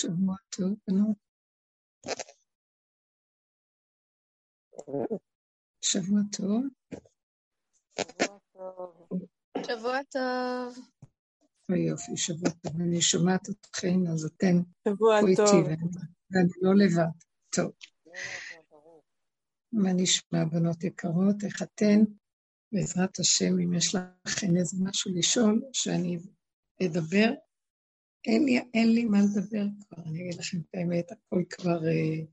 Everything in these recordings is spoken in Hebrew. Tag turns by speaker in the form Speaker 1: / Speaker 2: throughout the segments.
Speaker 1: שבוע טוב, בנות. שבוע טוב.
Speaker 2: שבוע טוב.
Speaker 1: אוי יופי, שבוע טוב. אני שומעת אתכם, אז אתן
Speaker 3: שבוע
Speaker 1: פה
Speaker 3: טוב.
Speaker 1: איתי, ואני לא לבד. טוב. מה נשמע, בנות יקרות? איך אתן? בעזרת השם, אם יש לכם איזה משהו לשאול, שאני אדבר. אין לי, אין לי מה לדבר כבר, אני אגיד לכם את האמת, הכל כבר אה,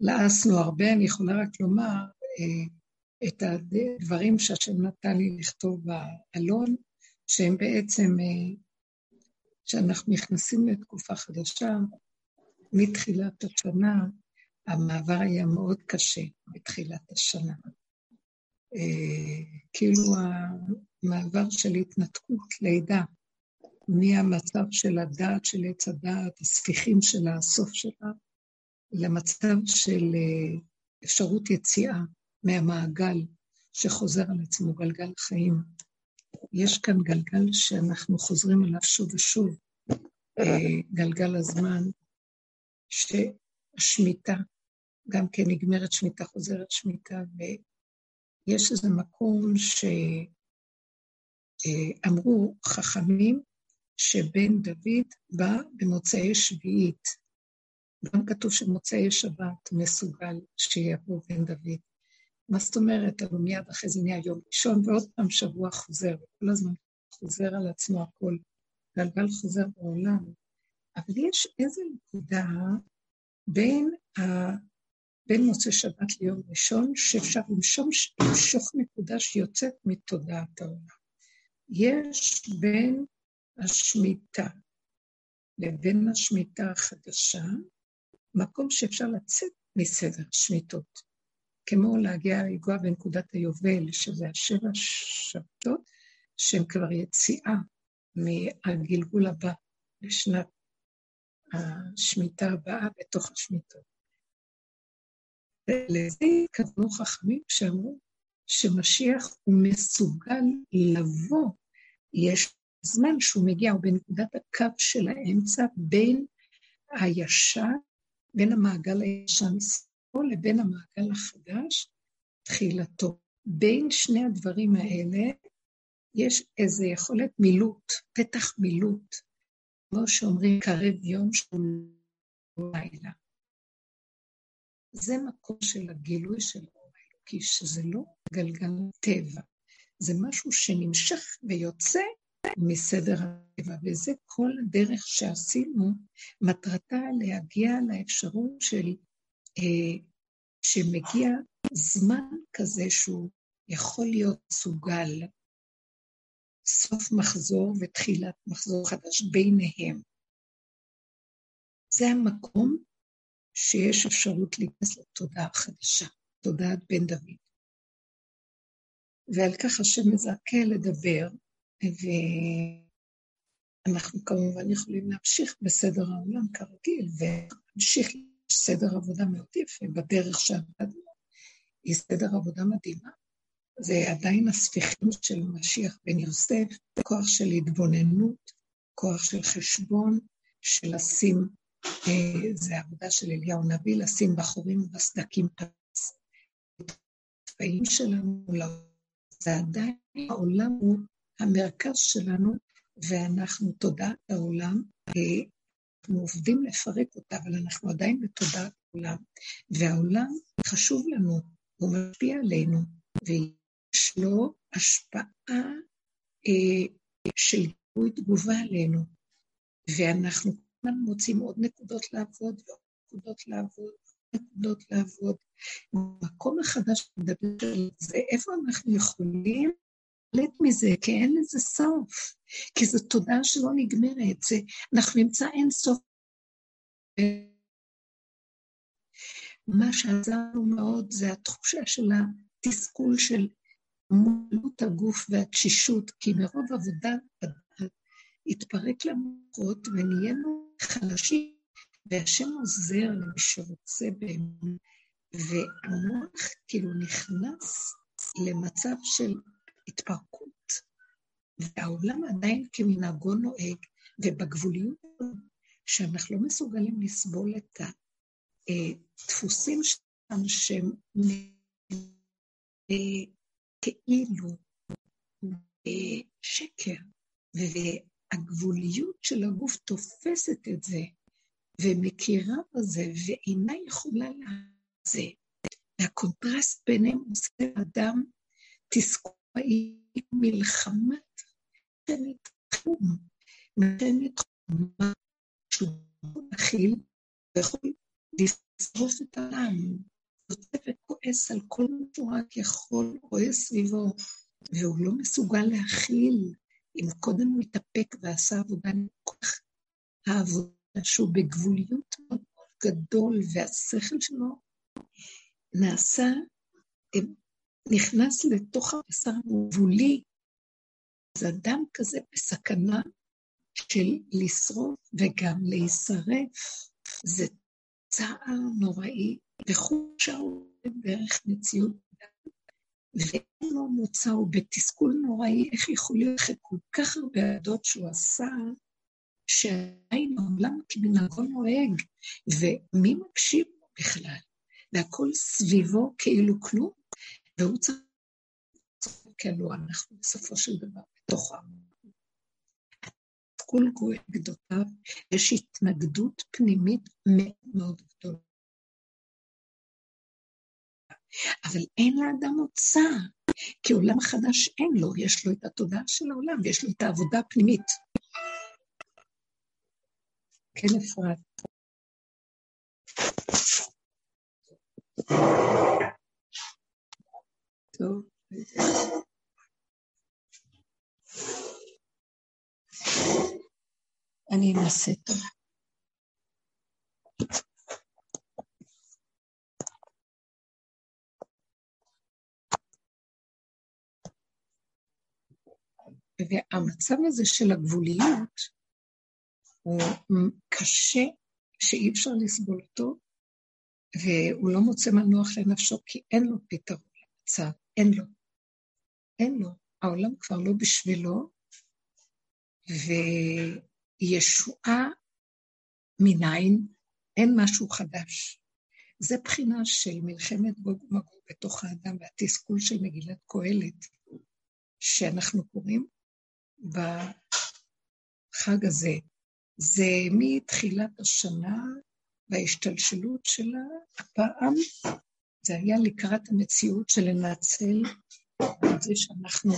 Speaker 1: לעסנו הרבה, אני יכולה רק לומר אה, את הדברים שהשם נתן לי לכתוב בעלון, שהם בעצם, אה, שאנחנו נכנסים לתקופה חדשה, מתחילת השנה, המעבר היה מאוד קשה בתחילת השנה. אה, כאילו המעבר של התנתקות, לידה, מהמצב של הדעת, של עץ הדעת, הספיחים של הסוף שלה, למצב של אה, אפשרות יציאה מהמעגל שחוזר על עצמו, גלגל חיים. יש כאן גלגל שאנחנו חוזרים עליו שוב ושוב, אה, גלגל הזמן, שהשמיטה, גם כן נגמרת שמיטה, חוזרת שמיטה, ויש איזה מקום שאמרו חכמים, שבן דוד בא במוצאי שביעית. גם כתוב שמוצאי שבת מסוגל שיבוא בן דוד. מה זאת אומרת? אבל מיד אחרי זה נהיה יום ראשון, ועוד פעם שבוע חוזר, וכל הזמן חוזר על עצמו הכל. גלגל חוזר בעולם. אבל יש איזו נקודה בין, ה... בין מוצאי שבת ליום ראשון, שאפשר למשוך נקודה שיוצאת מתודעת העולם. יש בין השמיטה לבין השמיטה החדשה, מקום שאפשר לצאת מסדר השמיטות, כמו להגיע לגוע בנקודת היובל, שזה השבע שבתות, שהן כבר יציאה מהגלגול הבא לשנת השמיטה הבאה בתוך השמיטות. ולזה התכוונו חכמים שאמרו שמשיח הוא מסוגל לבוא, יש זמן שהוא מגיע, הוא בנקודת הקו של האמצע בין הישן, בין המעגל הישן שמאל לבין המעגל החדש, תחילתו. בין שני הדברים האלה יש איזו יכולת מילוט, פתח מילוט, כמו שאומרים, קרב יום של לילה. זה מקום של הגילוי של האור האלוקי, שזה לא גלגל טבע, זה משהו שנמשך ויוצא מסדר הטבע, וזה כל הדרך שעשינו, מטרתה להגיע לאפשרות של, אה, שמגיע זמן כזה שהוא יכול להיות סוגל, סוף מחזור ותחילת מחזור חדש ביניהם. זה המקום שיש אפשרות להיכנס לתודעה חדשה, תודעת בן דוד. ועל כך השם מזכה לדבר, ואנחנו כמובן יכולים להמשיך בסדר העולם כרגיל, ולהמשיך סדר עבודה מאוד יפה בדרך שעבדנו. היא סדר עבודה מדהימה. זה עדיין הספיחים של משיח בן יוסף, כוח של התבוננות, כוח של חשבון, של לשים, אה, זה העבודה של אליהו נביא, לשים בחורים ובסדקים פס. החיים שלנו, זה עדיין העולם הוא המרכז שלנו, ואנחנו תודעת העולם, אנחנו עובדים לפרק אותה, אבל אנחנו עדיין בתודעת העולם, והעולם חשוב לנו, הוא משפיע עלינו, ויש לו השפעה אה, של גיבוי תגובה עלינו, ואנחנו כמובן מוצאים עוד נקודות לעבוד, ועוד נקודות לעבוד, נקודות לעבוד. המקום החדש מדבר על זה, איפה אנחנו יכולים להתלט מזה, כי אין לזה סוף. כי זו תודעה שלא נגמרת, זה, אנחנו נמצא אין סוף. מה שעזר מאוד זה התחושה של התסכול של מולות הגוף והתשישות, כי מרוב עבודה התפרק למוחות ונהיינו חלשים, והשם עוזר למי שרוצה באמת, והמוח כאילו נכנס למצב של התפרקות, והעולם עדיין כמנהגו נוהג, ובגבוליות שאנחנו לא מסוגלים לסבול את הדפוסים שלנו שהם כאילו שקר, והגבוליות של הגוף תופסת את זה, ומכירה בזה, ואינה יכולה לזה. והקונטרסט ביניהם עושה אדם תסכואי מלחמת מלחמת תחום, מלחמת חומה שהוא מכיל ויכול לשרוף את העם. יוצא וכועס על כל מה שהוא רק יכול, רואה סביבו, והוא לא מסוגל להכיל. אם קודם הוא התאפק ועשה עבודה, כל כך העבודה שהוא בגבוליות מאוד גדול, והשכל שלו נעשה, נכנס לתוך הבשר הגבולי, אז אדם כזה בסכנה של לשרוף וגם להישרף. זה צער נוראי וחושה דרך מציאות ואין לו מוצא, הוא בתסכול נוראי, איך יכול להיות אחרי כל כך הרבה עדות שהוא עשה, שעדיין העולם כמנהגו נוהג, ומי מקשיב לו בכלל? והכל סביבו כאילו כלום, והוא צריך... כאילו אנחנו בסופו של דבר בתוך העם. התסכול גואל גדותיו, יש התנגדות פנימית מאוד מאוד גדולה. אבל אין לאדם מוצא, כי עולם חדש אין לו, יש לו את התודעה של העולם ויש לו את העבודה הפנימית. כן, אפרת. טוב. אני אנסה טוב. והמצב הזה של הגבוליות הוא קשה, שאי אפשר לסבול אותו, והוא לא מוצא מנוח לנפשו כי אין לו פתרון למצב, אין לו. אין לו. העולם כבר לא בשבילו, וישועה מניין, אין משהו חדש. זה בחינה של מלחמת גוג ומגוג בתוך האדם והתסכול של מגילת קהלת, שאנחנו קוראים בחג הזה. זה מתחילת השנה וההשתלשלות שלה, הפעם זה היה לקראת המציאות של לנצל את זה שאנחנו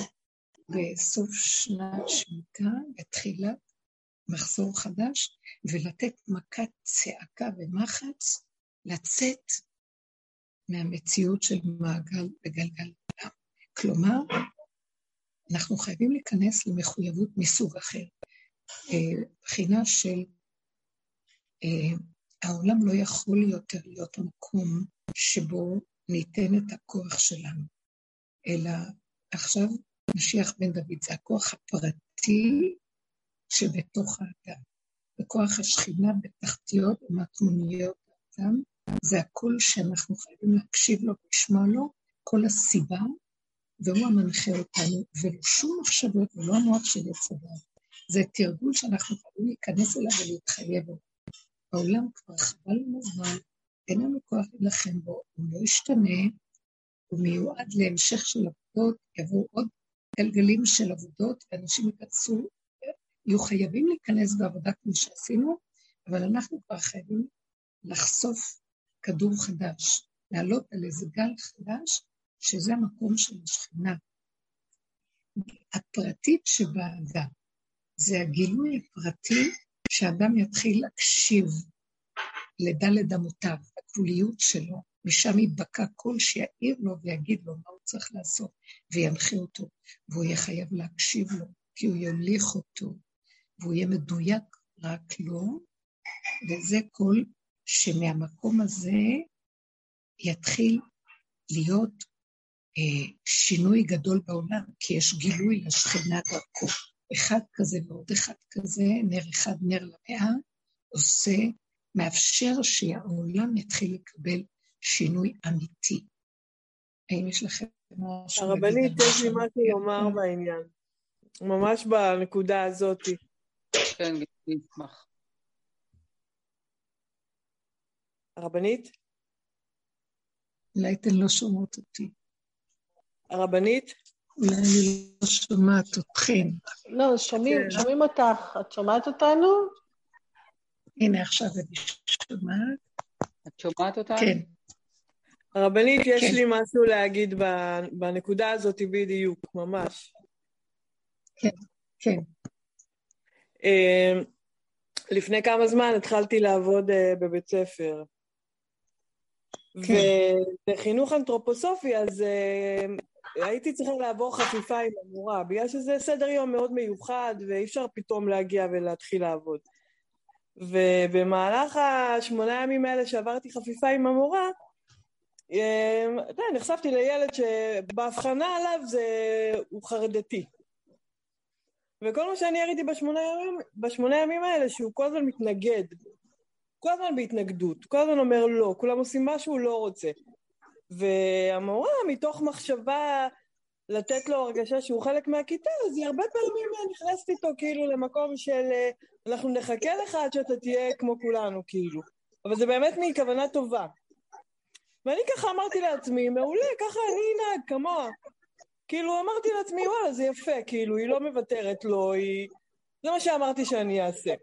Speaker 1: בסוף שנת שמיטה, בתחילת מחזור חדש, ולתת מכת צעקה ומחץ, לצאת מהמציאות של מעגל וגלגל עולם. כלומר, אנחנו חייבים להיכנס למחויבות מסוג אחר. אה, בחינה של אה, העולם לא יכול יותר להיות המקום שבו ניתן את הכוח שלנו, אלא עכשיו משיח בן דוד זה הכוח הפרטי שבתוך האדם. וכוח השכינה בתחתיות ומטמוניות האדם, זה הקול שאנחנו חייבים להקשיב לו ולשמוע לו, כל הסיבה, והוא המנחה אותנו, ולא שום מחשבות ולא המוח של הדת. זה תרגול שאנחנו חייבים להיכנס אליו ולהתחייב בו. העולם כבר חבל לנו אין לנו כוח להילחם בו, הוא לא ישתנה, הוא מיועד להמשך של עבודות, יבואו עוד גלגלים של עבודות, ואנשים ייכנסו, יהיו חייבים להיכנס בעבודה כמו שעשינו, אבל אנחנו כבר חייבים לחשוף כדור חדש, לעלות על איזה גל חדש, שזה המקום של השכינה. הפרטית שבאדם, זה הגילוי הפרטי שאדם יתחיל להקשיב לדלת אמותיו, הגבוליות שלו, משם ייבקע קול שיעיר לו ויגיד לו מה הוא צריך לעשות, וינחה אותו, והוא יהיה חייב להקשיב לו, כי הוא יוליך אותו, והוא יהיה מדויק רק לו, וזה קול שמהמקום הזה יתחיל להיות אה, שינוי גדול בעולם, כי יש גילוי לשכינה דרכו. אחד כזה ועוד אחד כזה, נר אחד נר למאה, עושה, מאפשר שהעולם יתחיל לקבל שינוי אמיתי. האם יש לכם
Speaker 3: משהו? הרבנית, יש לי משהו לומר בעניין. ממש בנקודה הזאת.
Speaker 4: כן, אני אשמח.
Speaker 3: הרבנית?
Speaker 1: אולי אתן לא שומעות אותי.
Speaker 3: הרבנית?
Speaker 1: אולי אני לא שומעת אתכם.
Speaker 3: לא, שומעים, כן. שומעים אותך. את שומעת אותנו?
Speaker 1: הנה, עכשיו אני שומעת.
Speaker 4: את שומעת אותנו?
Speaker 1: כן.
Speaker 3: הרבנית, יש כן. לי משהו להגיד בנקודה הזאת בדיוק, ממש.
Speaker 1: כן, כן.
Speaker 3: אמ, לפני כמה זמן התחלתי לעבוד אה, בבית ספר. כן. ובחינוך אנתרופוסופי, אז אה, הייתי צריכה לעבור חפיפה עם המורה, בגלל שזה סדר יום מאוד מיוחד, ואי אפשר פתאום להגיע ולהתחיל לעבוד. ובמהלך השמונה ימים האלה שעברתי חפיפה עם המורה, אה, אתה נחשפתי לילד שבהבחנה עליו זה... הוא חרדתי. וכל מה שאני ראיתי בשמונה ימים, בשמונה ימים האלה, שהוא כל הזמן מתנגד. כל הזמן בהתנגדות, כל הזמן אומר לא, כולם עושים משהו, הוא לא רוצה. והמורה, מתוך מחשבה לתת לו הרגשה שהוא חלק מהכיתה, אז היא הרבה פעמים נכנסת איתו כאילו למקום של אנחנו נחכה לך עד שאתה תהיה כמו כולנו, כאילו. אבל זה באמת מכוונה טובה. ואני ככה אמרתי לעצמי, מעולה, ככה אני אנהג כמוה. כאילו אמרתי לעצמי, וואלה, זה יפה, כאילו, היא לא מוותרת לו, היא... זה מה שאמרתי שאני אעשה.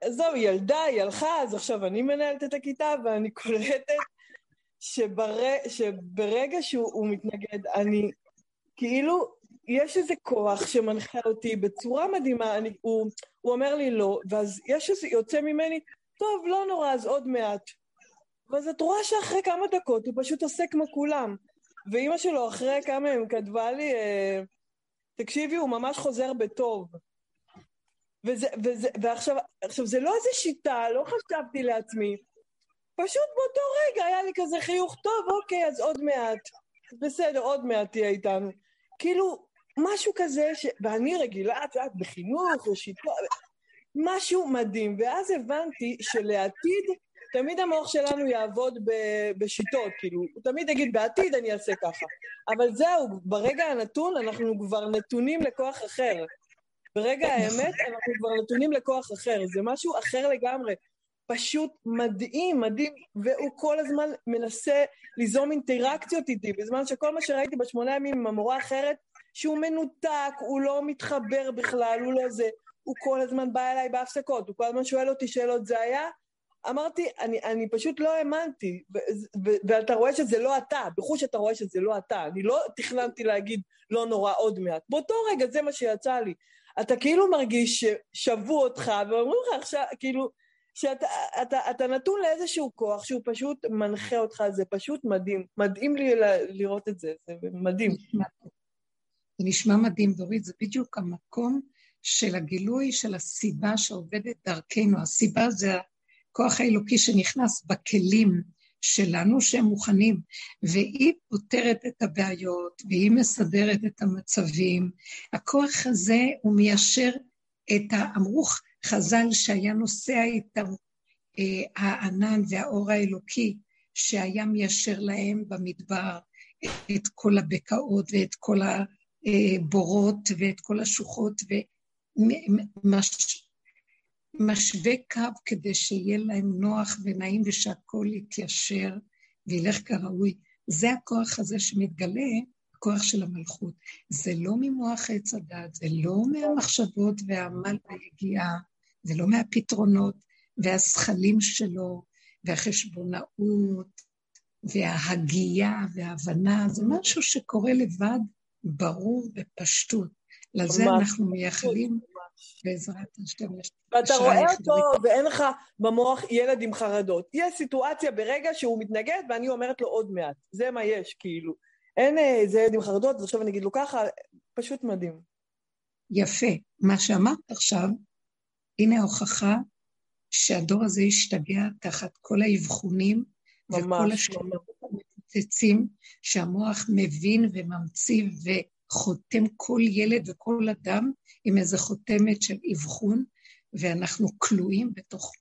Speaker 3: עזוב, היא ילדה, היא הלכה, אז עכשיו אני מנהלת את הכיתה, ואני קולטת שבר... שברגע שהוא מתנגד, אני... כאילו, יש איזה כוח שמנחה אותי בצורה מדהימה, אני... הוא, הוא אומר לי לא, ואז יש איזה, יוצא ממני, טוב, לא נורא, אז עוד מעט. ואז את רואה שאחרי כמה דקות הוא פשוט עושה כמו כולם. ואימא שלו אחרי כמה ימים כתבה לי, אה, תקשיבי, הוא ממש חוזר בטוב. וזה, וזה, ועכשיו, עכשיו, זה לא איזה שיטה, לא חשבתי לעצמי. פשוט באותו רגע היה לי כזה חיוך, טוב, אוקיי, אז עוד מעט. בסדר, עוד מעט תהיה איתנו. כאילו, משהו כזה, ש... ואני רגילה, את יודעת, בחינוך, ושיטה, משהו מדהים. ואז הבנתי שלעתיד, תמיד המוח שלנו יעבוד בשיטות, כאילו, הוא תמיד יגיד, בעתיד אני אעשה ככה. אבל זהו, ברגע הנתון אנחנו כבר נתונים לכוח אחר. ברגע האמת אנחנו כבר נתונים לכוח אחר, זה משהו אחר לגמרי. פשוט מדהים, מדהים, והוא כל הזמן מנסה ליזום אינטראקציות איתי, בזמן שכל מה שראיתי בשמונה ימים עם המורה האחרת, שהוא מנותק, הוא לא מתחבר בכלל, הוא לא זה, הוא כל הזמן בא אליי בהפסקות, הוא כל הזמן שואל אותי שאלות, זה היה אמרתי, אני, אני פשוט לא האמנתי, ואתה רואה שזה לא אתה, בחוש אתה רואה שזה לא אתה. אני לא תכננתי להגיד לא נורא עוד מעט. באותו רגע זה מה שיצא לי. אתה כאילו מרגיש ששבו אותך, ואומרים לך עכשיו, כאילו, שאתה אתה, אתה נתון לאיזשהו כוח שהוא פשוט מנחה אותך, זה פשוט מדהים. מדהים לי לראות את זה, זה מדהים.
Speaker 1: זה נשמע מדהים, דורית, זה בדיוק המקום של הגילוי של הסיבה שעובדת דרכנו. הסיבה זה הכוח האלוקי שנכנס בכלים שלנו שהם מוכנים, והיא פותרת את הבעיות, והיא מסדרת את המצבים. הכוח הזה הוא מיישר את ה... חז"ל שהיה נוסע איתם אה, הענן והאור האלוקי, שהיה מיישר להם במדבר את כל הבקעות ואת כל הבורות ואת כל השוחות, ומש... משווה קו כדי שיהיה להם נוח ונעים ושהכול יתיישר וילך כראוי. זה הכוח הזה שמתגלה, הכוח של המלכות. זה לא ממוח עץ הדת, זה לא מהמחשבות והעמל והיגיעה, זה לא מהפתרונות והזכלים שלו והחשבונאות וההגייה וההבנה, זה משהו שקורה לבד, ברור בפשטות. לזה אנחנו מייחלים בעזרת השם.
Speaker 3: ואתה רואה אותו ואין לך במוח ילד עם חרדות. יש סיטואציה ברגע שהוא מתנגד ואני אומרת לו עוד מעט. זה מה יש, כאילו. אין איזה ילד עם חרדות, אז עכשיו אני אגיד לו ככה, פשוט מדהים.
Speaker 1: יפה. מה שאמרת עכשיו, הנה ההוכחה שהדור הזה השתגע תחת כל האבחונים וכל השלומות המפוצצים, שהמוח מבין וממציא ו... חותם כל ילד וכל אדם עם איזו חותמת של אבחון, ואנחנו כלואים בתוך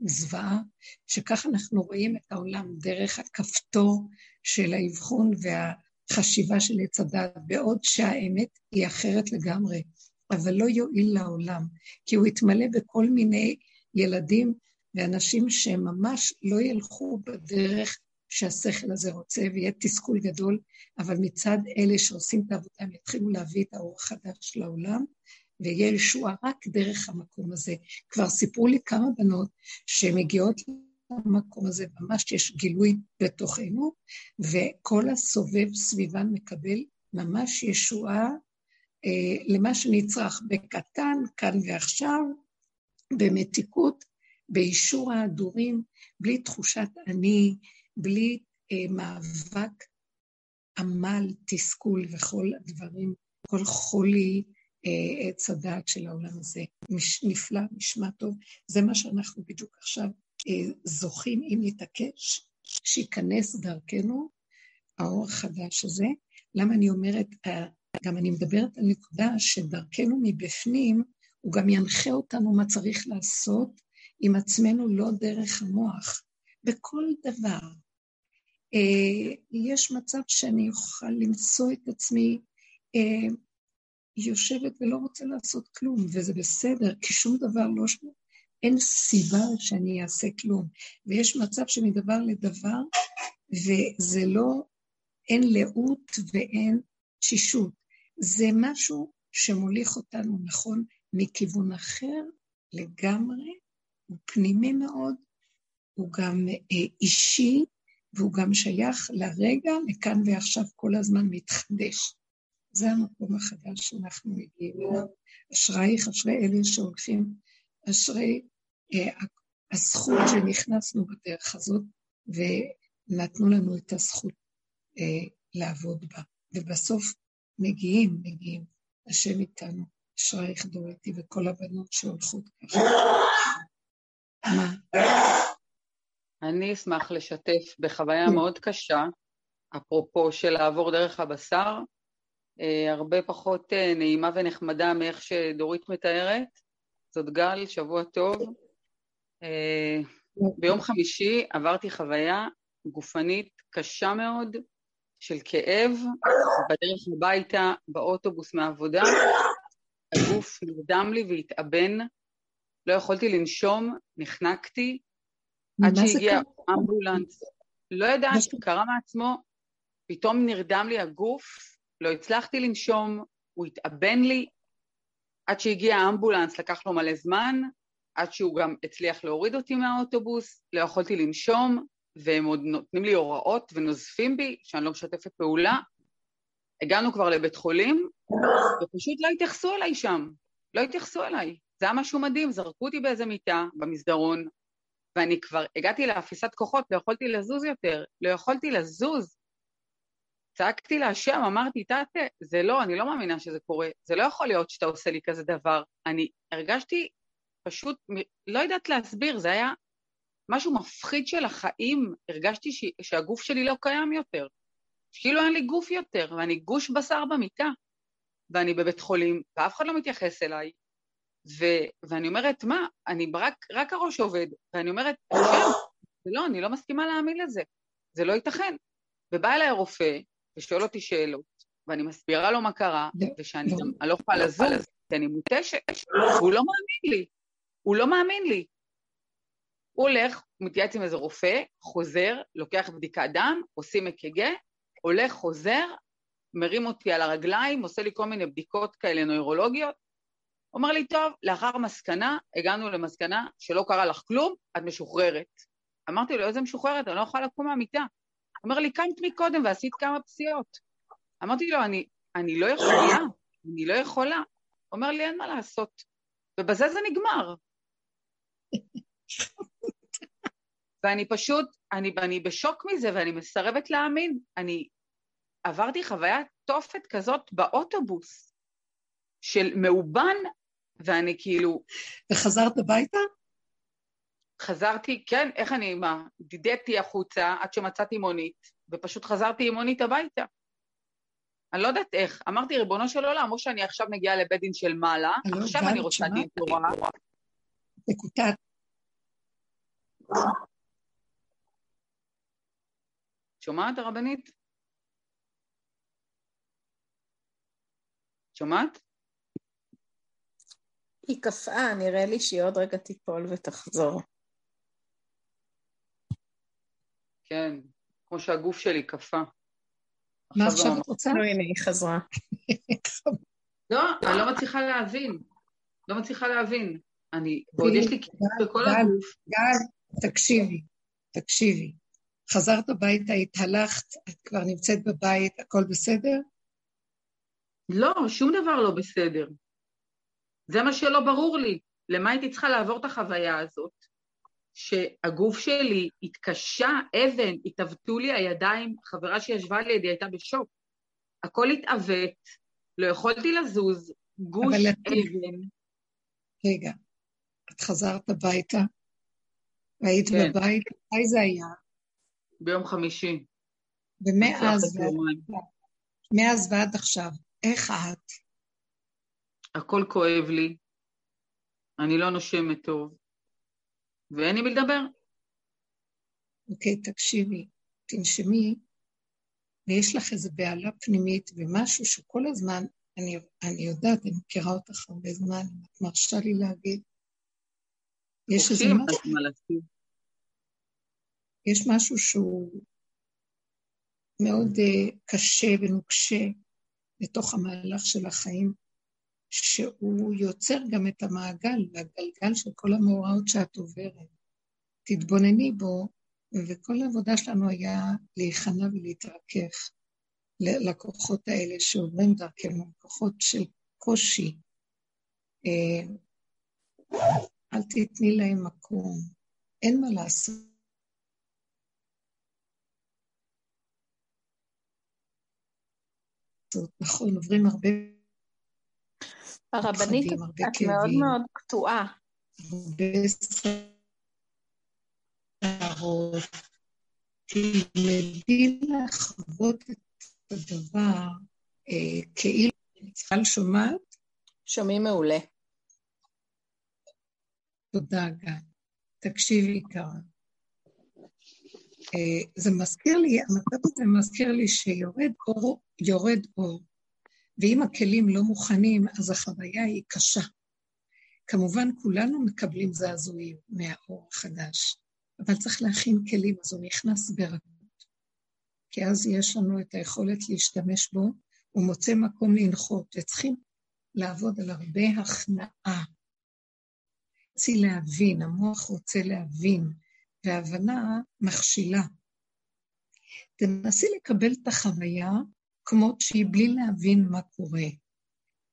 Speaker 1: זוועה, שככה אנחנו רואים את העולם דרך הכפתור של האבחון והחשיבה של עץ הדת, בעוד שהאמת היא אחרת לגמרי, אבל לא יועיל לעולם, כי הוא יתמלא בכל מיני ילדים ואנשים שממש לא ילכו בדרך שהשכל הזה רוצה, ויהיה תסכול גדול, אבל מצד אלה שעושים את העבודה, הם יתחילו להביא את האור החדש לעולם, ויהיה ישועה רק דרך המקום הזה. כבר סיפרו לי כמה בנות שמגיעות למקום הזה, ממש יש גילוי בתוכנו, וכל הסובב סביבן מקבל ממש ישועה אה, למה שנצרך בקטן, כאן ועכשיו, במתיקות, באישור ההדורים, בלי תחושת אני, בלי אה, מאבק, עמל, תסכול וכל הדברים, כל חולי אה, עץ הדעת של העולם הזה. מש, נפלא, נשמע טוב. זה מה שאנחנו בדיוק עכשיו זוכים, אם נתעקש, שייכנס דרכנו האור החדש הזה. למה אני אומרת, אה, גם אני מדברת על נקודה שדרכנו מבפנים, הוא גם ינחה אותנו מה צריך לעשות עם עצמנו לא דרך המוח. בכל דבר. אה, יש מצב שאני אוכל למצוא את עצמי אה, יושבת ולא רוצה לעשות כלום, וזה בסדר, כי שום דבר לא... אין סיבה שאני אעשה כלום. ויש מצב שמדבר לדבר, וזה לא, אין לאות ואין תשישות. זה משהו שמוליך אותנו, נכון, מכיוון אחר לגמרי, הוא פנימי מאוד, הוא גם אה, אישי, והוא גם שייך לרגע, לכאן ועכשיו כל הזמן מתחדש. זה המקום החדש שאנחנו מגיעים אליו. אשרייך, אשרי אלה שהולכים, אשרי אה, הזכות שנכנסנו בדרך הזאת, ונתנו לנו את הזכות אה, לעבוד בה. ובסוף מגיעים, מגיעים. השם איתנו, אשרייך דורתי וכל הבנות שהולכות ככה. מה?
Speaker 4: אני אשמח לשתף בחוויה מאוד קשה, אפרופו של לעבור דרך הבשר, אה, הרבה פחות אה, נעימה ונחמדה מאיך שדורית מתארת. זאת גל, שבוע טוב. אה, ביום חמישי עברתי חוויה גופנית קשה מאוד של כאב בדרך הביתה, באוטובוס מהעבודה. הגוף נרדם לי והתאבן, לא יכולתי לנשום, נחנקתי, עד שהגיע אמבולנס. לא יודעת, קרה מעצמו, פתאום נרדם לי הגוף, לא הצלחתי לנשום, הוא התאבן לי, עד שהגיע האמבולנס לקח לו מלא זמן, עד שהוא גם הצליח להוריד אותי מהאוטובוס, לא יכולתי לנשום, והם עוד נותנים לי הוראות ונוזפים בי שאני לא משתפת פעולה. הגענו כבר לבית חולים, ופשוט לא התייחסו אליי שם, לא התייחסו אליי. זה היה משהו מדהים, זרקו אותי באיזה מיטה במסדרון, ואני כבר הגעתי לאפיסת כוחות, לא יכולתי לזוז יותר, לא יכולתי לזוז. צעקתי להשם, אמרתי, תתה, זה לא, אני לא מאמינה שזה קורה, זה לא יכול להיות שאתה עושה לי כזה דבר. אני הרגשתי פשוט, לא יודעת להסביר, זה היה משהו מפחיד של החיים, הרגשתי ש, שהגוף שלי לא קיים יותר, כאילו אין לי גוף יותר, ואני גוש בשר במיטה, ואני בבית חולים, ואף אחד לא מתייחס אליי, ו- ואני אומרת, מה, אני רק, רק הראש עובד, ואני אומרת, כן, זה לא, אני לא מסכימה להאמין לזה, זה לא ייתכן. ובא אליי הרופא ושואל אותי שאלות, ואני מסבירה לו מה קרה, ושאני גם, אני לא יכולה לזוז, כי אני מותשת, והוא לא מאמין לי, הוא לא מאמין לי. הוא הולך, מתייעץ עם איזה רופא, חוזר, לוקח בדיקת דם, עושים אק"ג, הולך, חוזר, מרים אותי על הרגליים, עושה לי כל מיני בדיקות כאלה נוירולוגיות, אומר לי, טוב, לאחר מסקנה, הגענו למסקנה שלא קרה לך כלום, את משוחררת. אמרתי לו, איזה משוחררת? אני לא יכולה לקום מהמיטה. אומר לי, קמת מקודם ועשית כמה פסיעות. אמרתי לו, אני, אני לא יכולה, אני לא יכולה. אומר לי, אין מה לעשות. ובזה זה נגמר. ואני פשוט, אני, אני בשוק מזה ואני מסרבת להאמין. אני עברתי חוויית תופת כזאת באוטובוס, של מאובן ואני כאילו...
Speaker 1: וחזרת הביתה?
Speaker 4: חזרתי, כן, איך אני, מה, דידתי החוצה עד שמצאתי מונית, ופשוט חזרתי עם מונית הביתה. אני לא יודעת איך. אמרתי, ריבונו של עולם, או שאני עכשיו מגיעה לבית דין של מעלה, לא עכשיו אני רוצה דין תורה.
Speaker 1: נקודת.
Speaker 4: שומעת, הרבנית? שומעת?
Speaker 2: היא קפאה, נראה לי שהיא עוד רגע תיפול ותחזור.
Speaker 4: כן, כמו שהגוף שלי קפא.
Speaker 1: מה עכשיו את רוצה?
Speaker 2: לא, הנה, היא חזרה.
Speaker 4: לא, אני לא מצליחה להבין. לא מצליחה להבין. אני, ועוד יש לי קיצור בכל הגוף.
Speaker 1: גל, תקשיבי, תקשיבי. חזרת הביתה, התהלכת, את כבר נמצאת בבית, הכל בסדר?
Speaker 4: לא, שום דבר לא בסדר. זה מה שלא ברור לי. למה הייתי צריכה לעבור את החוויה הזאת? שהגוף שלי התקשה, אבן, התעוותו לי הידיים, חברה שישבה לידי הייתה בשוק. הכל התעוות, לא יכולתי לזוז, גוש אבן.
Speaker 1: רגע, את חזרת הביתה, והיית כן. בבית, מתי זה היה?
Speaker 4: ביום חמישי.
Speaker 1: ומאז ועד, מאז ועד עכשיו, איך את?
Speaker 4: הכל כואב לי, אני לא נושמת טוב, ואין לי מי לדבר.
Speaker 1: אוקיי, תקשיבי, תנשמי, ויש לך איזו בהלה פנימית ומשהו שכל הזמן, אני, אני יודעת, אני מכירה אותך הרבה זמן, את מרשה לי להגיד. יש איזה משהו... יש משהו שהוא מאוד uh, קשה ונוקשה בתוך המהלך של החיים, שהוא יוצר גם את המעגל והגלגל של כל המאורעות שאת עוברת. תתבונני בו, וכל העבודה שלנו היה להיכנע ולהתרכך ללקוחות האלה שעוברים דרכנו, לקוחות של קושי. אה, אל תתני להם מקום, אין מה לעשות. נכון, עוברים הרבה
Speaker 2: הרבנית, את מאוד מאוד קטועה.
Speaker 1: תלמדי לחוות את הדבר אה, כאילו... צה"ל שומעת?
Speaker 2: שומעים מעולה.
Speaker 1: תודה, גיא. תקשיבי, יקרה. אה, זה מזכיר לי, המצב הזה מזכיר לי שיורד אור, יורד אור. ואם הכלים לא מוכנים, אז החוויה היא קשה. כמובן, כולנו מקבלים זעזועים מהאור החדש, אבל צריך להכין כלים, אז הוא נכנס ברכות. כי אז יש לנו את היכולת להשתמש בו, הוא מוצא מקום לנחות, וצריכים לעבוד על הרבה הכנעה. רוצים להבין, המוח רוצה להבין, והבנה מכשילה. תנסי לקבל את החוויה כמות שהיא בלי להבין מה קורה.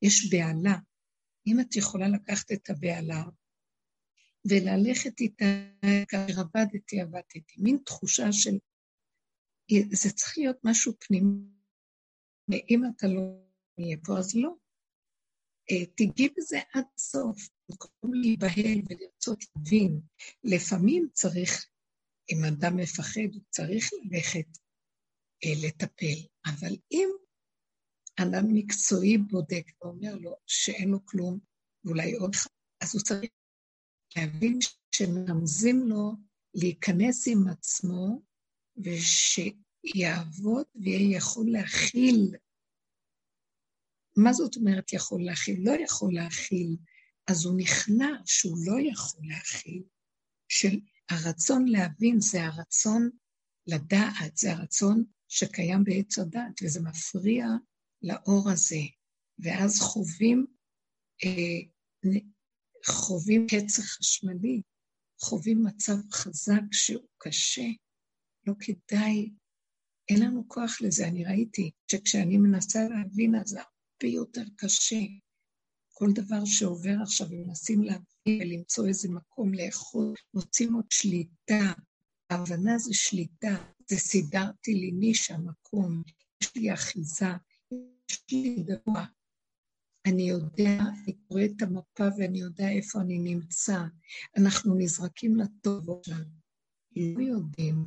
Speaker 1: יש בהלה. אם את יכולה לקחת את הבהלה וללכת איתה, כאשר עבדתי, עבדתי, מין תחושה של... זה צריך להיות משהו פנימי. ואם אתה לא יהיה פה, אז לא. אה, תגיעי בזה עד סוף, במקום להיבהל ולרצות להבין. לפעמים צריך, אם אדם מפחד, הוא צריך ללכת לטפל. אבל אם אדם מקצועי בודק ואומר לו שאין לו כלום, ואולי עוד אחד, אז הוא צריך להבין שמרמזים לו להיכנס עם עצמו, ושיעבוד ויהיה יכול להכיל. מה זאת אומרת יכול להכיל? לא יכול להכיל. אז הוא נכנע שהוא לא יכול להכיל, של הרצון להבין זה הרצון לדעת, זה הרצון שקיים בעץ הדת, וזה מפריע לאור הזה. ואז חווים, אה, חווים קצר חשמלי, חווים מצב חזק שהוא קשה. לא כדאי, אין לנו כוח לזה. אני ראיתי שכשאני מנסה להבין, אז זה הרבה יותר קשה. כל דבר שעובר עכשיו, ומנסים להבין ולמצוא איזה מקום לאכול, מוצאים עוד שליטה. ההבנה זה שליטה. זה סידרתי לי נישה, מקום, יש לי אחיזה, יש לי דבר. אני יודע, אני קורא את המפה ואני יודע איפה אני נמצא. אנחנו נזרקים לטובות שלנו. לא יודעים,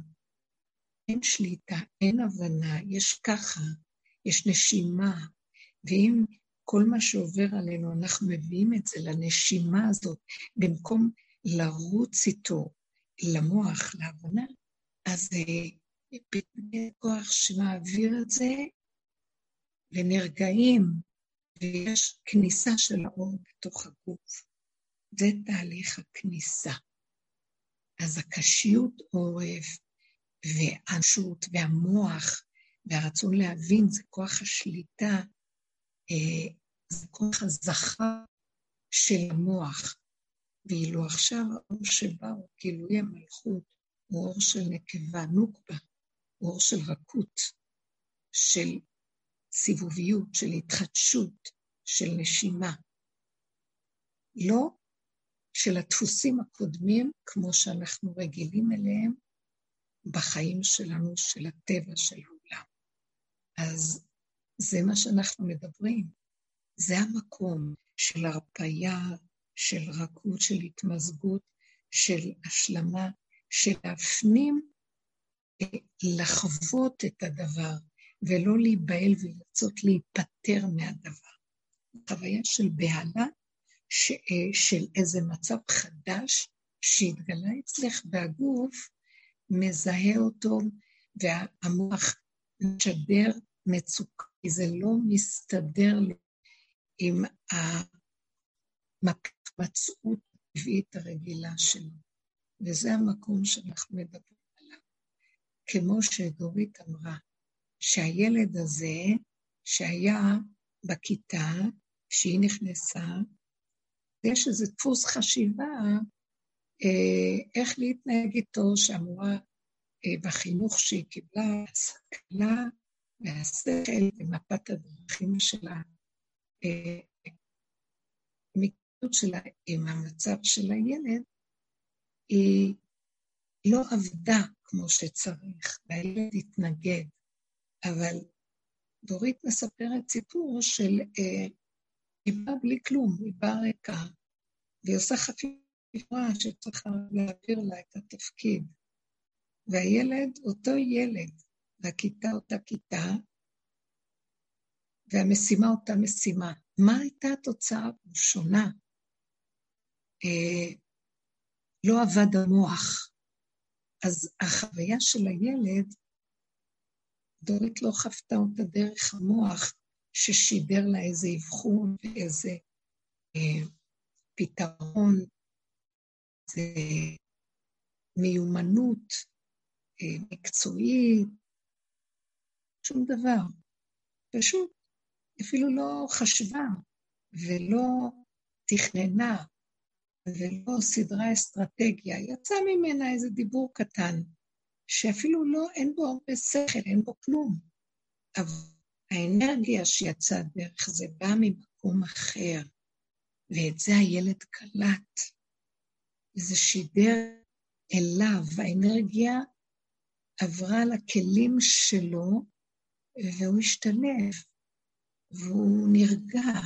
Speaker 1: אין שליטה, אין הבנה, יש ככה, יש נשימה, ואם כל מה שעובר עלינו, אנחנו מביאים את זה לנשימה הזאת, במקום לרוץ איתו למוח, להבנה, אז פתאום כוח שמעביר את זה ונרגעים, ויש כניסה של האור בתוך הגוף. זה תהליך הכניסה. אז הקשיות עורף והאנשות והמוח והרצון להבין זה כוח השליטה, אה, זה כוח הזכר של המוח. ואילו עכשיו האור שבא הוא גילוי המלכות, הוא אור של נקבה, נוקבה, אור של רכות, של סיבוביות, של התחדשות, של נשימה. לא של הדפוסים הקודמים, כמו שאנחנו רגילים אליהם בחיים שלנו, של הטבע של העולם. אז זה מה שאנחנו מדברים. זה המקום של הרפאיה, של רכות, של התמזגות, של השלמה, של להפנים, לחוות את הדבר, ולא להיבהל ולרצות להיפטר מהדבר. חוויה של בהלה, ש, אה, של איזה מצב חדש שהתגלה אצלך והגוף מזהה אותו, והמוח משדר מצוקה, כי זה לא מסתדר עם המצאות הטבעית הרגילה שלו. וזה המקום שאנחנו מדברים. כמו שדורית אמרה, שהילד הזה, שהיה בכיתה, כשהיא נכנסה, יש איזה דפוס חשיבה אה, איך להתנהג איתו, שאמורה אה, בחינוך שהיא קיבלה, השכלה והשכל ומפת הדרכים שלה, אה, המקצועיות שלה עם המצב של הילד, היא לא עבדה כמו שצריך, והילד התנגד. אבל דורית מספרת סיפור של אה, היא באה בלי כלום, היא באה ריקה, והיא עושה חפיפה שצריכה להעביר לה את התפקיד. והילד, אותו ילד, והכיתה אותה כיתה, והמשימה אותה משימה. מה הייתה התוצאה? שונה. אה, לא עבד המוח. אז החוויה של הילד, דורית לא חוותה אותה דרך המוח, ששידר לה איזה אבחון ואיזה אה, פתרון, זה מיומנות אה, מקצועית, שום דבר. פשוט אפילו לא חשבה ולא תכננה ולא סדרה אסטרטגיה. יצא ממנה איזה דיבור קטן, שאפילו לא, אין בו הרבה שכל, אין בו כלום. אבל האנרגיה שיצאה דרך זה בא ממקום אחר, ואת זה הילד קלט. וזה שידר אליו, האנרגיה עברה לכלים שלו, והוא השתלב, והוא נרגע.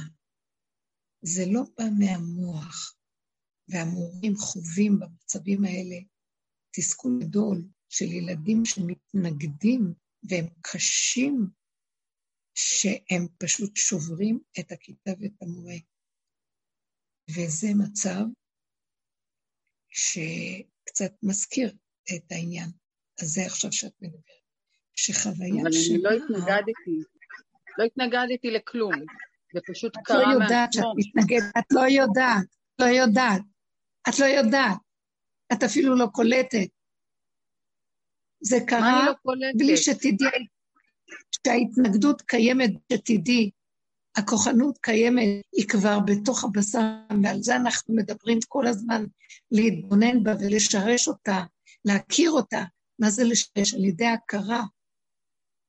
Speaker 1: זה לא בא מהמוח, והמורים חווים במצבים האלה תסכול גדול של ילדים שמתנגדים והם קשים שהם פשוט שוברים את הכיתה ואת המורה. וזה מצב שקצת מזכיר את העניין הזה עכשיו שאת מדברת. שחוויה
Speaker 4: אבל
Speaker 1: שלה...
Speaker 4: אבל אני לא התנגדתי, לא התנגדתי לכלום, זה פשוט
Speaker 1: קרה מעצמו. את לא יודעת שאת מתנגדת, את לא יודעת, לא יודעת. את לא יודעת. את אפילו לא קולטת. זה קרה
Speaker 4: לא
Speaker 1: בלי שתדעי שההתנגדות קיימת, שתדעי, הכוחנות קיימת, היא כבר בתוך הבשר, ועל זה אנחנו מדברים כל הזמן, להתבונן בה ולשרש אותה, להכיר אותה. מה זה לשרש? על ידי הכרה.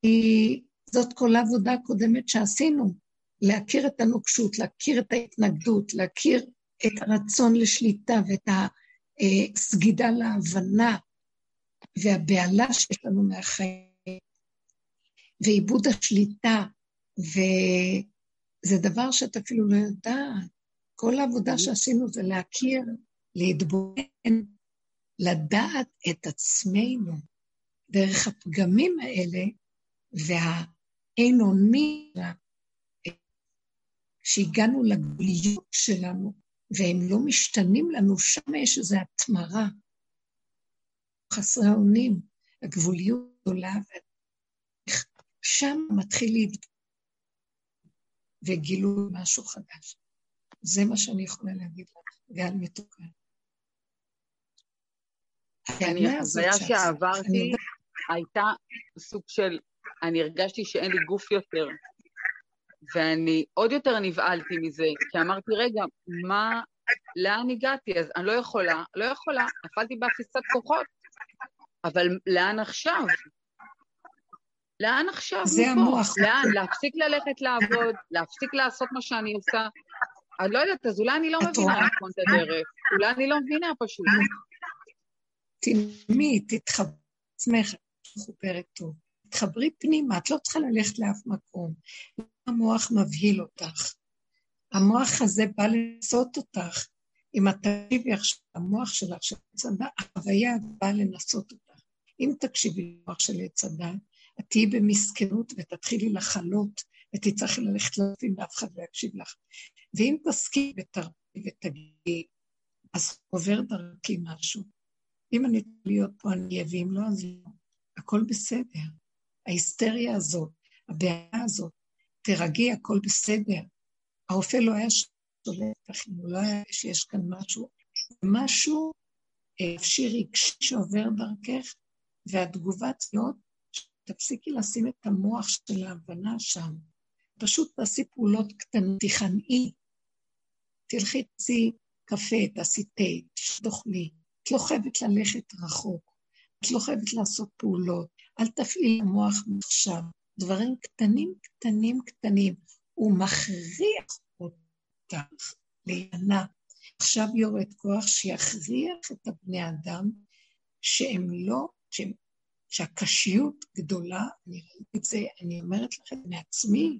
Speaker 1: היא, זאת כל העבודה הקודמת שעשינו, להכיר את הנוקשות, להכיר את ההתנגדות, להכיר את הרצון לשליטה ואת הסגידה להבנה והבהלה שיש לנו מהחיים. ואיבוד השליטה, וזה דבר שאת אפילו לא יודעת. כל העבודה שעשינו זה להכיר, להתבונן, לדעת את עצמנו דרך הפגמים האלה והאין אוני, שהגענו לגבוליות שלנו, והם לא משתנים לנו, שם יש איזו התמרה. חסרי האונים, הגבוליות גדולה, שם מתחיל להתגלות וגילו משהו חדש. זה מה שאני יכולה להגיד לך, גל מתוקה.
Speaker 4: אני, החוויה שעברתי, הייתה סוג של, אני הרגשתי שאין לי גוף יותר, ואני עוד יותר נבהלתי מזה, כי אמרתי, רגע, מה, לאן הגעתי? אז אני לא יכולה, לא יכולה, נפלתי באפיסת כוחות, אבל לאן עכשיו? לאן עכשיו?
Speaker 1: זה מפה? המוח.
Speaker 4: לאן? להפסיק ללכת לעבוד, להפסיק לעשות מה שאני עושה. אני לא יודעת, אז אולי אני לא מבינה נכון את הדרך. אולי אני לא מבינה פשוט.
Speaker 1: תנמי, תתחברי עצמך, מחוברת טוב. תתחברי פנימה, את לא צריכה ללכת לאף מקום. המוח מבהיל אותך. המוח הזה בא לנסות אותך. אם את תקשיבי עכשיו למוח שלך, של עץ החוויה באה לנסות אותך. אם תקשיבי למוח של עץ הדת, את תהיי במסכנות ותתחילי לחלות, ותצטרכי ללכת להבין ואף אחד לא יקשיב לך. ואם תסכימי ותרפי ותגידי, אז עובר דרכי משהו. אם אני צריכה להיות פה, אני אהיה, ואם לא, אז לא. הכל בסדר. ההיסטריה הזאת, הבעיה הזאת, תרגי, הכל בסדר. הרופא לא היה שולט הוא לא היה שיש כאן משהו, משהו נפשי אה, רגשי שעובר דרכך, והתגובה צריכה תפסיקי לשים את המוח של ההבנה שם. פשוט תעשי פעולות קטנות, תיכנעי. תלכי, תעשי קפה, תעשי תה, תאכלי. את לא חייבת ללכת רחוק. את לא חייבת לעשות פעולות. אל תפעיל המוח עכשיו. דברים קטנים, קטנים, קטנים. הוא מכריח אותך להיענע. עכשיו יורד כוח שיכריח את הבני אדם שהם לא, שהם שהקשיות גדולה, אני ראיתי את זה, אני אומרת לכם מעצמי,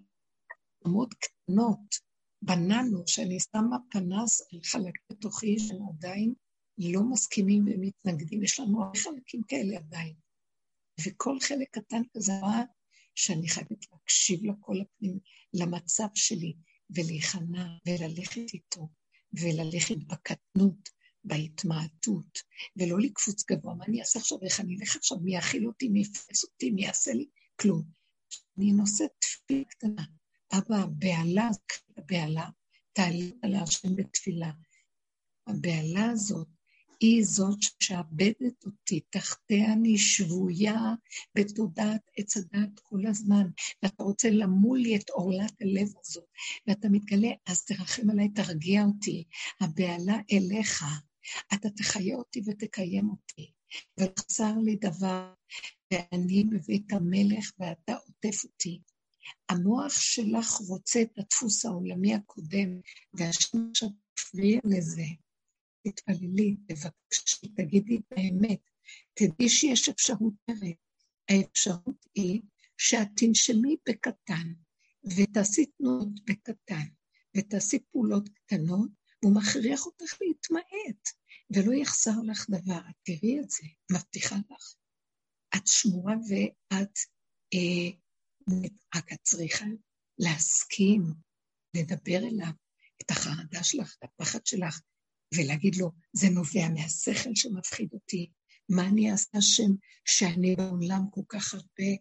Speaker 1: מאוד קטנות, בננו, שאני שמה פנס על חלק בתוכי שהם עדיין לא מסכימים ומתנגדים, יש לנו הרבה חלקים כאלה עדיין. וכל חלק קטן כזה שאני חייבת להקשיב לקול הפנימי, למצב שלי, ולהיכנע, וללכת איתו, וללכת בקטנות, בהתמעטות, ולא לקפוץ גבוה. מה אני אעשה עכשיו? איך אני אלך עכשיו? מי יאכיל אותי? מי יפרס אותי? מי יעשה לי? כלום. אני נושאת תפילה קטנה. אבא, הבהלה, הבהלה, תעלי על השם בתפילה. הבהלה הזאת היא זאת ששעבדת אותי, תחתיה אני שבויה בתודעת עץ הדעת כל הזמן, ואתה רוצה למול לי את עורלת הלב הזאת, ואתה מתגלה, אז תרחם עליי, תרגיע אותי. הבהלה אליך, אתה תחיה אותי ותקיים אותי. ולחסר לי דבר, ואני בבית המלך ואתה עוטף אותי. המוח שלך רוצה את הדפוס העולמי הקודם, והשם עכשיו תפריע לזה. תתפללי, תבקשי, תגידי את האמת. תדעי שיש אפשרות אחרת. האפשרות היא שאת תנשמי בקטן, ותעשי תנועות בקטן, ותעשי פעולות קטנות, הוא מכריח אותך להתמעט, ולא יחסר לך דבר. את תראי את זה, מבטיחה לך. את שמורה ואת אה, רק את צריכה להסכים, לדבר אליו, את החרדה שלך, את הפחד שלך, ולהגיד לו, זה נובע מהשכל שמפחיד אותי. מה אני אעשה השם שאני בעולם כל כך הרבה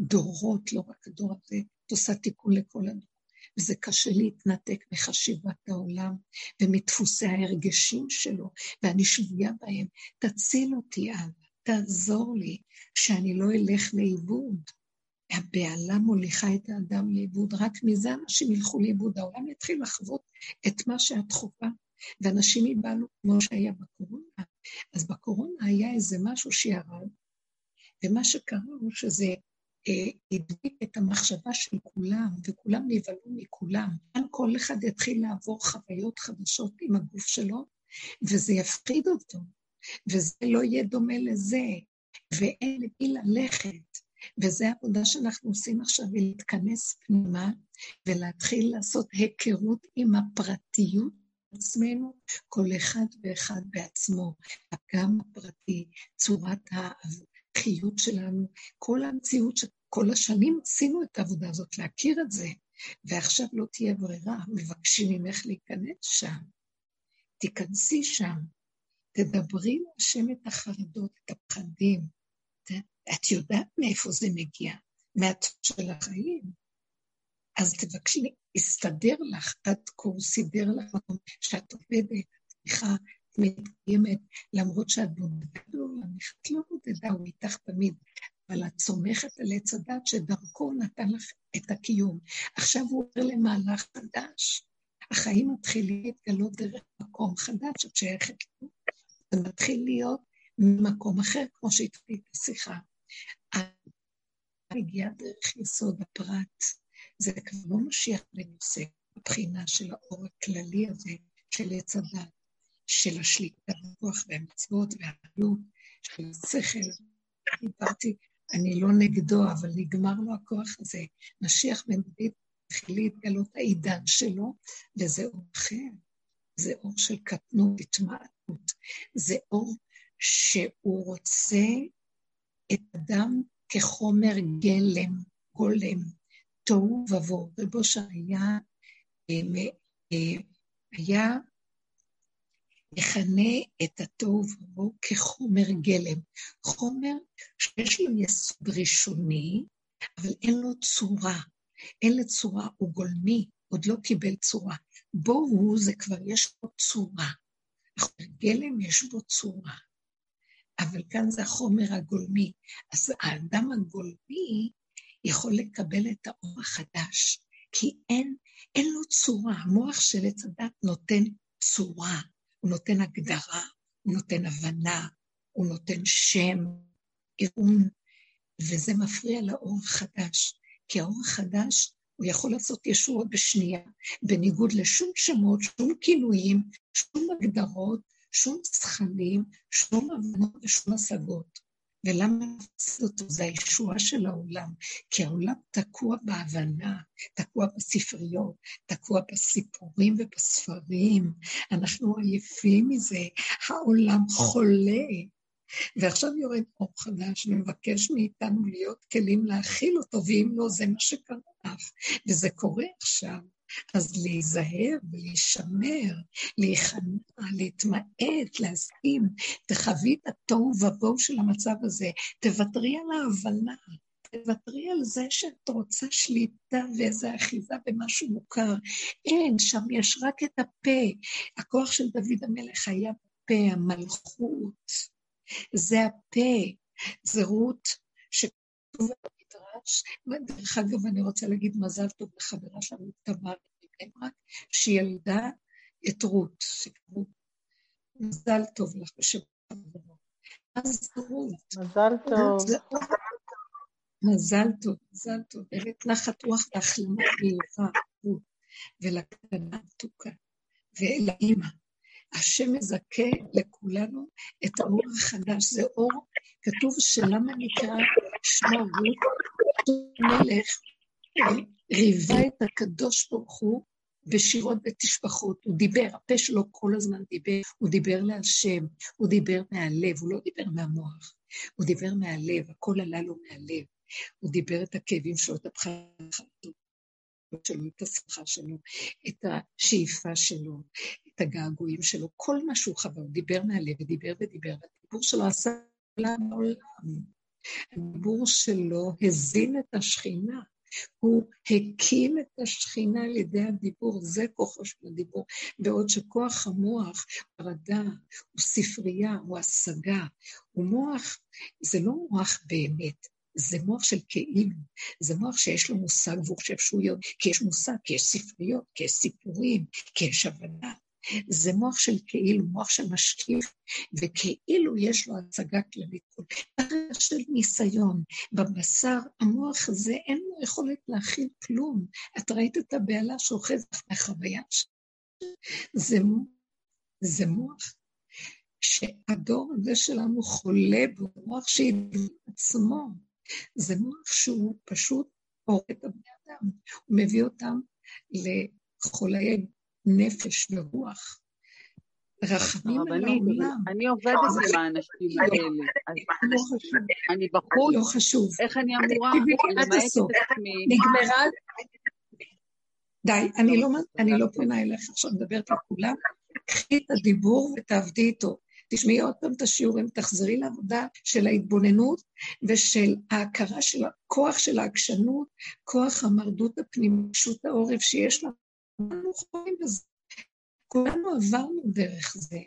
Speaker 1: דורות, לא רק הדור הזה, את עושה תיקון לכל הדור. וזה קשה להתנתק מחשיבת העולם ומדפוסי ההרגשים שלו, ואני שבויה בהם. תציל אותי, אבא, תעזור לי, שאני לא אלך לאיבוד. הבהלה מוליכה את האדם לאיבוד, רק מזה אנשים ילכו לאיבוד. העולם יתחיל לחוות את מה שאת חווה, ואנשים ייבהלו כמו שהיה בקורונה. אז בקורונה היה איזה משהו שירד, ומה שקרה הוא שזה אה, הדביק את המחשבה של כולם, וכולם נבהלו מכולם. כאן כל אחד יתחיל לעבור חוויות חדשות עם הגוף שלו, וזה יפחיד אותו, וזה לא יהיה דומה לזה, ואין למי ללכת. וזו העבודה שאנחנו עושים עכשיו, היא להתכנס פנימה ולהתחיל לעשות היכרות עם הפרטיות עצמנו, כל אחד ואחד בעצמו, הפגם הפרטי, צורת החיות שלנו, כל המציאות שכל השנים עשינו את העבודה הזאת, להכיר את זה, ועכשיו לא תהיה ברירה, מבקשים ממך להיכנס שם. תיכנסי שם, תדברי להשם את החרדות, את הפחדים. את יודעת מאיפה זה מגיע, מהצד של החיים. אז תבקשי, יסתדר לך, עד כה סידר לך מקום שאת עובדת, סליחה, מתקיימת, למרות שאת בודדה בעולם, את לא בודדה, הוא איתך תמיד. אבל את סומכת על עץ הדת שדרכו נתן לך את הקיום. עכשיו הוא עובר למהלך חדש. החיים מתחילים להתגלות דרך מקום חדש, את שייכת לו. זה מתחיל להיות ממקום אחר, כמו שהתחילה השיחה. הגיעה דרך יסוד הפרט. זה כבר לא משיח בנושא, הבחינה של האור הכללי הזה, של עץ הדת, של השליטה בכוח והמצוות והעלות, של השכל. דיברתי, אני לא נגדו, אבל נגמר לו הכוח הזה. משיח בן דוד התחיל להתגלות העידן שלו, וזה אור אחר. זה אור של קטנות, התמעטות. זה אור שהוא רוצה את אדם כחומר גלם, גולם, תוהו ובוהו. רבו שהיה אה, אה, היה מכנה את התוהו ובוהו כחומר גלם. חומר שיש לו יסוד ראשוני, אבל אין לו צורה. אין לו צורה, הוא גולמי, עוד לא קיבל צורה. בוהו זה כבר יש לו צורה. החומר גלם יש בו צורה. אבל כאן זה החומר הגולמי. אז האדם הגולמי יכול לקבל את האור החדש, כי אין, אין לו צורה. המוח של עץ הדת נותן צורה, הוא נותן הגדרה, הוא נותן הבנה, הוא נותן שם, עירום, וזה מפריע לאור החדש. כי האור החדש, הוא יכול לעשות ישועות בשנייה, בניגוד לשום שמות, שום כינויים, שום הגדרות, שום זכנים, שום הבנות ושום השגות. ולמה נפסיד אותו? זה הישועה של העולם. כי העולם תקוע בהבנה, תקוע בספריות, תקוע בסיפורים ובספרים. אנחנו עייפים מזה, העולם חולה. ועכשיו יורד אור חדש ומבקש מאיתנו להיות כלים להכיל אותו, ואם לא, זה מה שקרה לך. וזה קורה עכשיו. אז להיזהר ולהישמר, להיכנע, להתמעט, להסכים, תחווי את התוהו ובוהו של המצב הזה, תוותרי על ההבנה, תוותרי על זה שאת רוצה שליטה ואיזה אחיזה במשהו מוכר. אין, שם יש רק את הפה. הכוח של דוד המלך היה פה, המלכות. זה הפה, זה רות שכתוב במדרש. דרך אגב, אני רוצה להגיד מזל טוב לחברה שלנו, תמר מבני ברק, שילדה את רות, שקראו מזל טוב לך בשם חברות. אז רות.
Speaker 2: מזל טוב.
Speaker 1: מזל טוב, מזל טוב. באמת נחת רוח והחלמה מהירה, רות, ולקטנה המתוקה, ולאימא. השם מזכה לכולנו את האור החדש. זה אור, כתוב שלמה נקרא שמה רות, מלך, ריבה את הקדוש ברוך הוא בשירות ותשבחות. הוא דיבר, הפה שלו כל הזמן דיבר, הוא דיבר להשם, הוא דיבר מהלב, הוא לא דיבר מהמוח, הוא דיבר מהלב, הכל עלה לו מהלב. הוא דיבר את הכאבים שלו, את הבחרתו שלו, את השמחה שלו, את השאיפה שלו, את הגעגועים שלו, כל מה שהוא חווה, הוא דיבר מהלב ודיבר ודיבר, והדיבור שלו עשה עולם. הדיבור שלו הזין את השכינה, הוא הקים את השכינה על ידי הדיבור, זה כוחו של הדיבור. בעוד שכוח המוח, חרדה, הוא ספרייה, הוא השגה, הוא מוח, זה לא מוח באמת, זה מוח של כאילו, זה מוח שיש לו מושג והוא חושב שהוא יודע, כי יש מושג, כי יש ספריות, כי יש סיפורים, כי יש הבנה. זה מוח של כאילו, מוח של משקיף, וכאילו יש לו הצגה כללית. ערך של ניסיון. בבשר, המוח הזה, אין לו יכולת להכיל כלום. את ראית את הבהלה שאוחזת מהחוויה זה, זה מוח שהדור הזה שלנו חולה בו, מוח שהדבר עצמו. זה מוח שהוא פשוט הורג את הבני אדם. הוא מביא אותם לחולי נפש ורוח. רחמים על העולם.
Speaker 4: אני עובדת עם האנשים האלה. אני בחוץ.
Speaker 1: לא חשוב.
Speaker 4: איך אני אמורה למעט את עצמי?
Speaker 1: נגמרה... די, אני לא, אני לא פונה אליך עכשיו, מדברת לכולם. קחי את הדיבור ותעבדי איתו. תשמעי עוד פעם את השיעורים, תחזרי לעבודה של ההתבוננות ושל ההכרה של הכוח של העקשנות, כוח המרדות הפנימית, פשוט העורף שיש לנו. כולנו חיים בזה. כולנו עברנו דרך זה,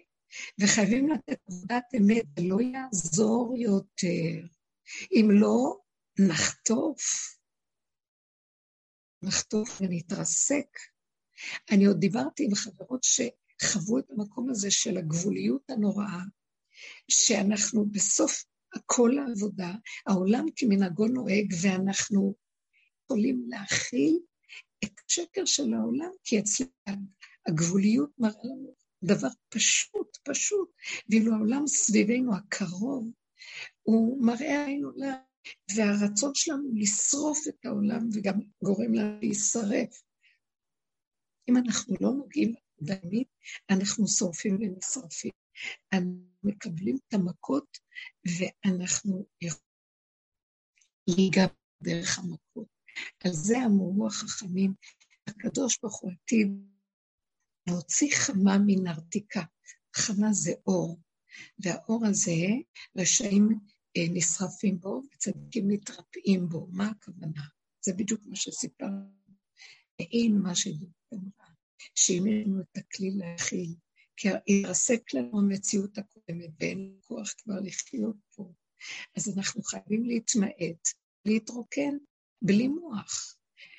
Speaker 1: וחייבים לתת עבודת אמת, זה לא יעזור יותר. אם לא נחטוף, נחטוף ונתרסק. אני עוד דיברתי עם חברות שחוו את המקום הזה של הגבוליות הנוראה, שאנחנו בסוף כל העבודה, העולם כמנהגו נוהג, ואנחנו יכולים להכיל את השקר של העולם, כי אצלנו הגבוליות מראה לנו דבר פשוט, פשוט, ואילו העולם סביבנו הקרוב, הוא מראה עין עולם, והרצון שלנו לשרוף את העולם וגם גורם לנו להישרף. אם אנחנו לא נוגעים בדמית, אנחנו שורפים ונשרפים. אנחנו מקבלים את המכות ואנחנו יכולים להיגע דרך המכות. על זה אמרו החכמים, הקדוש ברוך הוא עתיד להוציא חמה מנרתיקה. חמה זה אור, והאור הזה, רשעים אה, נשרפים בו וצדיקים מתרפאים בו. מה הכוונה? זה בדיוק מה שסיפרנו. אין מה שדוד אמרה, שאם יש לנו את הכלי להכיל, כי ירסק לנו המציאות הקודמת ואין כוח כבר לחיות פה, אז אנחנו חייבים להתמעט, להתרוקן, בלי מוח.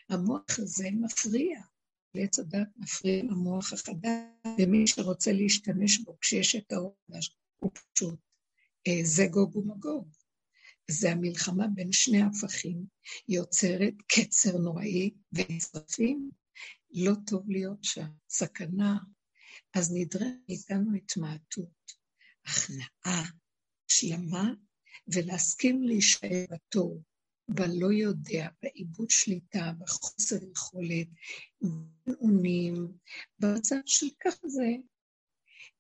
Speaker 1: המוח הזה מפריע. לעץ הדת מפריע למוח החדש, ומי שרוצה להשתמש בו כשיש את האור הוא פשוט אה, זה גוג ומגוג. זה המלחמה בין שני הפכים, יוצרת קצר נוראי ונשרפים. לא טוב להיות שם, סכנה. אז נדרש מאיתנו התמעטות, הכנעה, השלמה, ולהסכים להישאר בתור. בלא יודע, בעיבוד שליטה, בחוסר יכולת, בנאונים, במצב של ככה זה.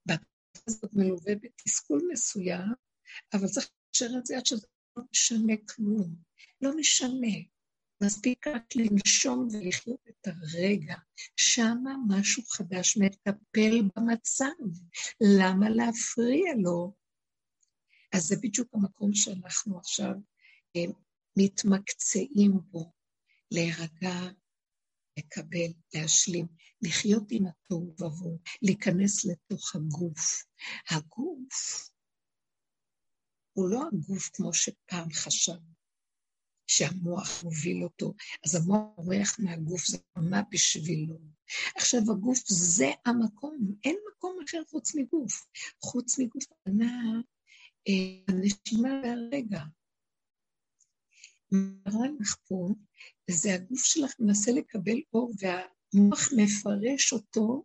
Speaker 1: בתקופה הזאת מלווה בתסכול מסוים, אבל צריך לאשר את זה עד שזה לא משנה כלום. לא משנה. מספיק רק לנשום ולחיות את הרגע. שמה משהו חדש מטפל במצב. למה להפריע לו? אז זה בדיוק המקום שאנחנו עכשיו אה, מתמקצעים בו, להירגע, לקבל, להשלים, לחיות עם התוהו ובוהו, להיכנס לתוך הגוף. הגוף הוא לא הגוף כמו שפעם חשבנו, שהמוח מוביל אותו, אז המוח בורח מהגוף, זה מה בשבילו. עכשיו, הגוף זה המקום, אין מקום אחר חוץ מגוף. חוץ מגוף, אה, הנשימה והרגע. מראה לך פה, זה הגוף שלך מנסה לקבל אור, והמוח מפרש אותו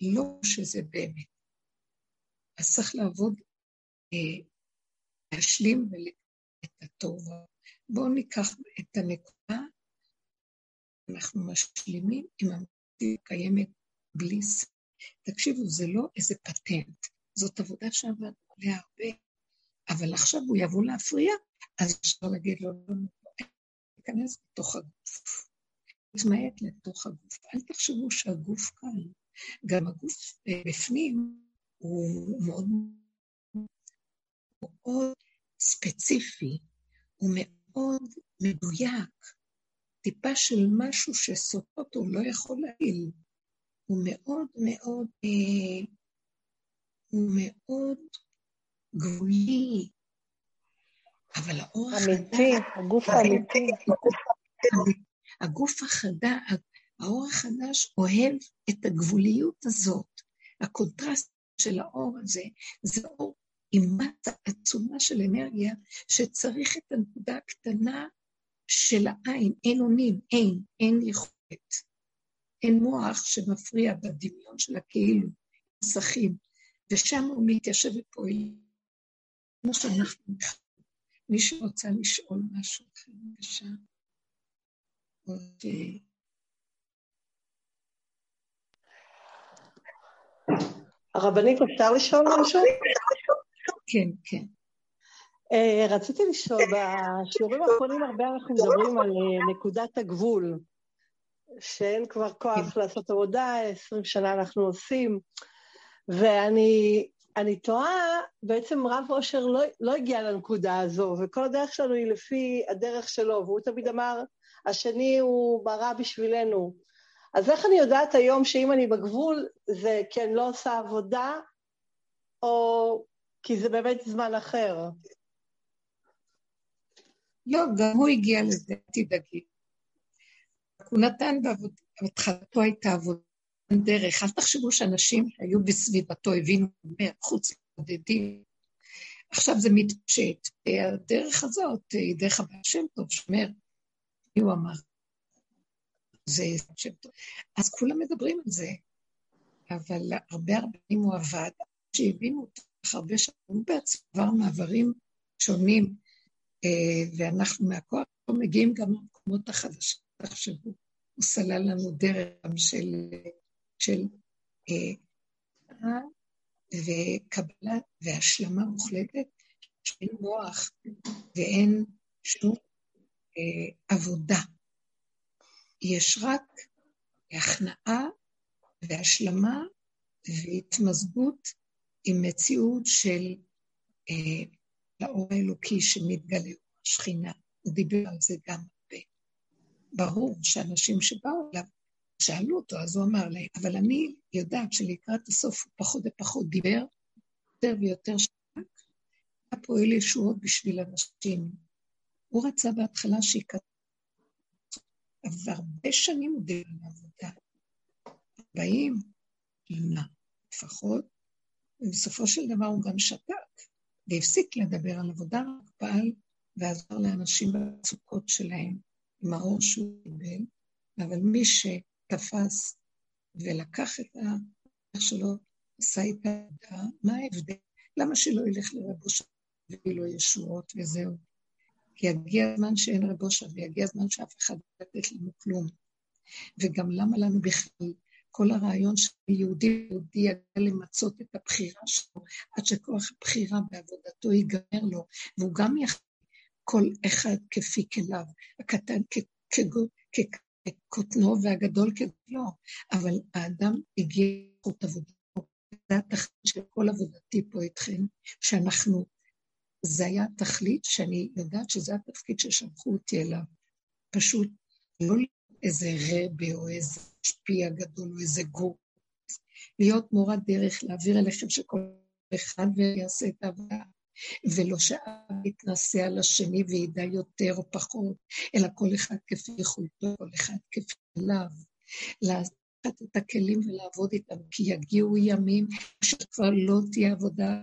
Speaker 1: לא שזה באמת. אז צריך לעבוד, אה, להשלים את הטוב. בואו ניקח את הנקודה, אנחנו משלימים עם המציאות הקיימת בלי ס... תקשיבו, זה לא איזה פטנט, זאת עבודה שעבדנו עליה הרבה. אבל עכשיו הוא יבוא להפריע, אז אפשר להגיד לו, לא, לא, להיכנס לתוך הגוף. להתמעט לתוך הגוף. אל תחשבו שהגוף כאן, גם הגוף אה, בפנים הוא מאוד, מאוד ספציפי, הוא מאוד מדויק. טיפה של משהו שסוטה אותו לא יכול להעיל. הוא מאוד מאוד, אה, הוא מאוד גבולי, אבל האור החדש...
Speaker 3: אמיתי, הגוף האמיתי.
Speaker 1: הגוף החדש, האור החדש אוהב את הגבוליות הזאת. הקונטרסט של האור הזה, זה אור עם מסה עצומה של אנרגיה, שצריך את הנקודה הקטנה של העין. אין אונים, אין, אין יכולת. אין מוח שמפריע בדמיון של הכאילו, מסכים, ושם הוא מתיישב ופועל. כמו שאנחנו מי שרוצה לשאול משהו בבקשה.
Speaker 3: הרבנית, אפשר לשאול משהו?
Speaker 1: כן, כן.
Speaker 3: Uh, רציתי לשאול, בשיעורים האחרונים הרבה אנחנו מדברים על uh, נקודת הגבול, שאין כבר כוח כן. לעשות עבודה, עשרים שנה אנחנו עושים, ואני אני תוהה, בעצם רב אושר לא, לא הגיע לנקודה הזו, וכל הדרך שלנו היא לפי הדרך שלו, והוא תמיד אמר, השני הוא ברא בשבילנו. אז איך אני יודעת היום שאם אני בגבול, זה כי אני לא עושה עבודה, או כי זה באמת זמן אחר.
Speaker 1: לא, גם הוא הגיע לזה, תדאגי. הוא נתן בעבודה, התחלתו הייתה עבודה דרך. אל תחשבו שאנשים היו בסביבתו, הבינו חוץ לבודדים. עכשיו זה מתפשט. הדרך הזאת היא דרך הבעל שם טוב, שאומר, מי הוא אמר? זה שם טוב. אז כולם מדברים על זה, אבל הרבה הרבה הוא עבד, שהבינו אותו הרבה שנים, בעצמו עבר מעברים שונים, אה, ואנחנו מהכוח לא מגיעים גם למקומות החדשים, תחשבו. הוא סלל לנו דרך של, של אה, וקבלה והשלמה מוחלטת, שאין מוח ואין שום אה, עבודה. יש רק הכנעה והשלמה והתמזגות עם מציאות של אה, לאור האלוקי שמתגלה, השכינה. הוא דיבר על זה גם הרבה. ברור שאנשים שבאו אליו, שאלו אותו, אז הוא אמר להם, אבל אני יודעת שלקראת הסוף הוא פחות ופחות דיבר, יותר ויותר שק, היה פועל ישועות בשביל אנשים. הוא רצה בהתחלה שייכתב, אבל הרבה שנים הוא דיבר על עבודה. ארבעים שנה לפחות, ובסופו של דבר הוא גם שתק, והפסיק לדבר על עבודה, רק פעל ועזר לאנשים במצוקות שלהם, עם האור שהוא קיבל, אבל מי שתפס ולקח את האח שלו, עשה את העבודה, מה ההבדל? למה שלא ילך לרבו שם ויהיו לו ישועות וזהו? כי יגיע הזמן שאין רבו שם, ויגיע הזמן שאף אחד לא יתת לנו כלום. וגם למה לנו בכלל כל הרעיון של יהודי יהודי יגיע למצות את הבחירה שלו, עד שכוח הבחירה בעבודתו ייגמר לו, והוא גם יחד כל אחד כפי כליו, הקטן כקוטנו והגדול כגדולו, אבל האדם הגיע לזכות עבודתו. זה התכלית של כל עבודתי פה איתכם, שאנחנו, זה היה התכלית שאני יודעת שזה התפקיד ששלחו אותי אליו. פשוט לא איזה רבה או איזה משפיע גדול או איזה גור. להיות מורת דרך, להעביר אליכם שכל אחד ויעשה את העבודה, ולא שאב יתנשא על השני וידע יותר או פחות, אלא כל אחד כפי יכולתו, כל אחד כפי אליו. לקחת את הכלים ולעבוד איתם, כי יגיעו ימים אשר כבר לא תהיה עבודה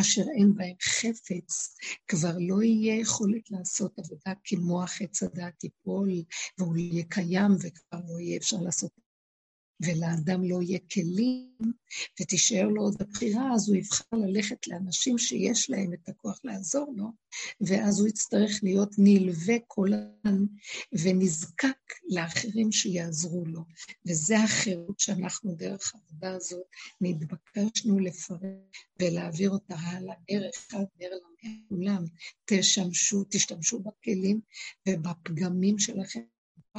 Speaker 1: אשר אין בהם חפץ, כבר לא יהיה יכולת לעשות עבודה כי מוח עץ הדעת ייפול, והוא יהיה קיים וכבר לא יהיה אפשר לעשות ולאדם לא יהיה כלים, ותישאר לו עוד הבחירה, אז הוא יבחר ללכת לאנשים שיש להם את הכוח לעזור לו, ואז הוא יצטרך להיות נלווה הזמן ונזקק לאחרים שיעזרו לו. וזה החירות שאנחנו דרך העבודה הזאת נתבקשנו לפרט ולהעביר אותה הלאה, נר אחד, נר לכולם. תשמשו, תשתמשו בכלים ובפגמים שלכם,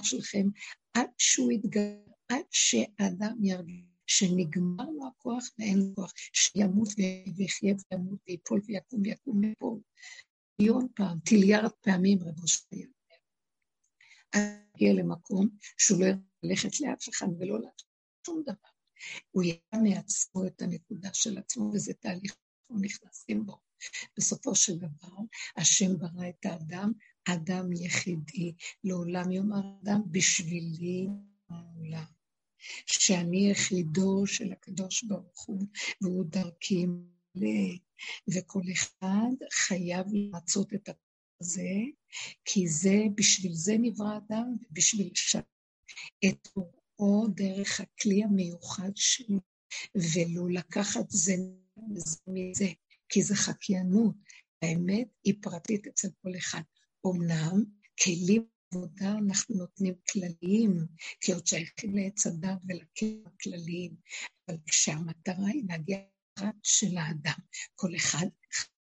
Speaker 1: שלכם, עד שהוא יתגלה. עד שאדם ירגיש שנגמר לו הכוח ואין לו כוח, שימות ויחיה וימות ויפול ויקום ויקום ויפול. מיליון פעם, טיליארד פעמים רבו שהיה. אז יגיע למקום שהוא לא יכול ללכת לאף אחד ולא לעשות שום דבר. הוא יהיה מעצמו את הנקודה של עצמו, וזה תהליך שאנחנו נכנסים בו. בסופו של דבר, השם ברא את האדם, אדם יחידי, לעולם יאמר אדם, בשבילי העולם. שאני יחידו של הקדוש ברוך הוא, והוא דרכי מלא, וכל אחד חייב למצות את הזה, כי זה, בשביל זה נברא אדם, ובשביל לשנות את אורו דרך הכלי המיוחד שלו, ולא לקחת זה מזה, כי זה חקיינות. האמת היא פרטית אצל כל אחד. אמנם כלים עבודה אנחנו נותנים כלליים, כי עוד שייכים לעץ הדת ולכלים הכלליים, אבל כשהמטרה היא להגיע רק של האדם, כל אחד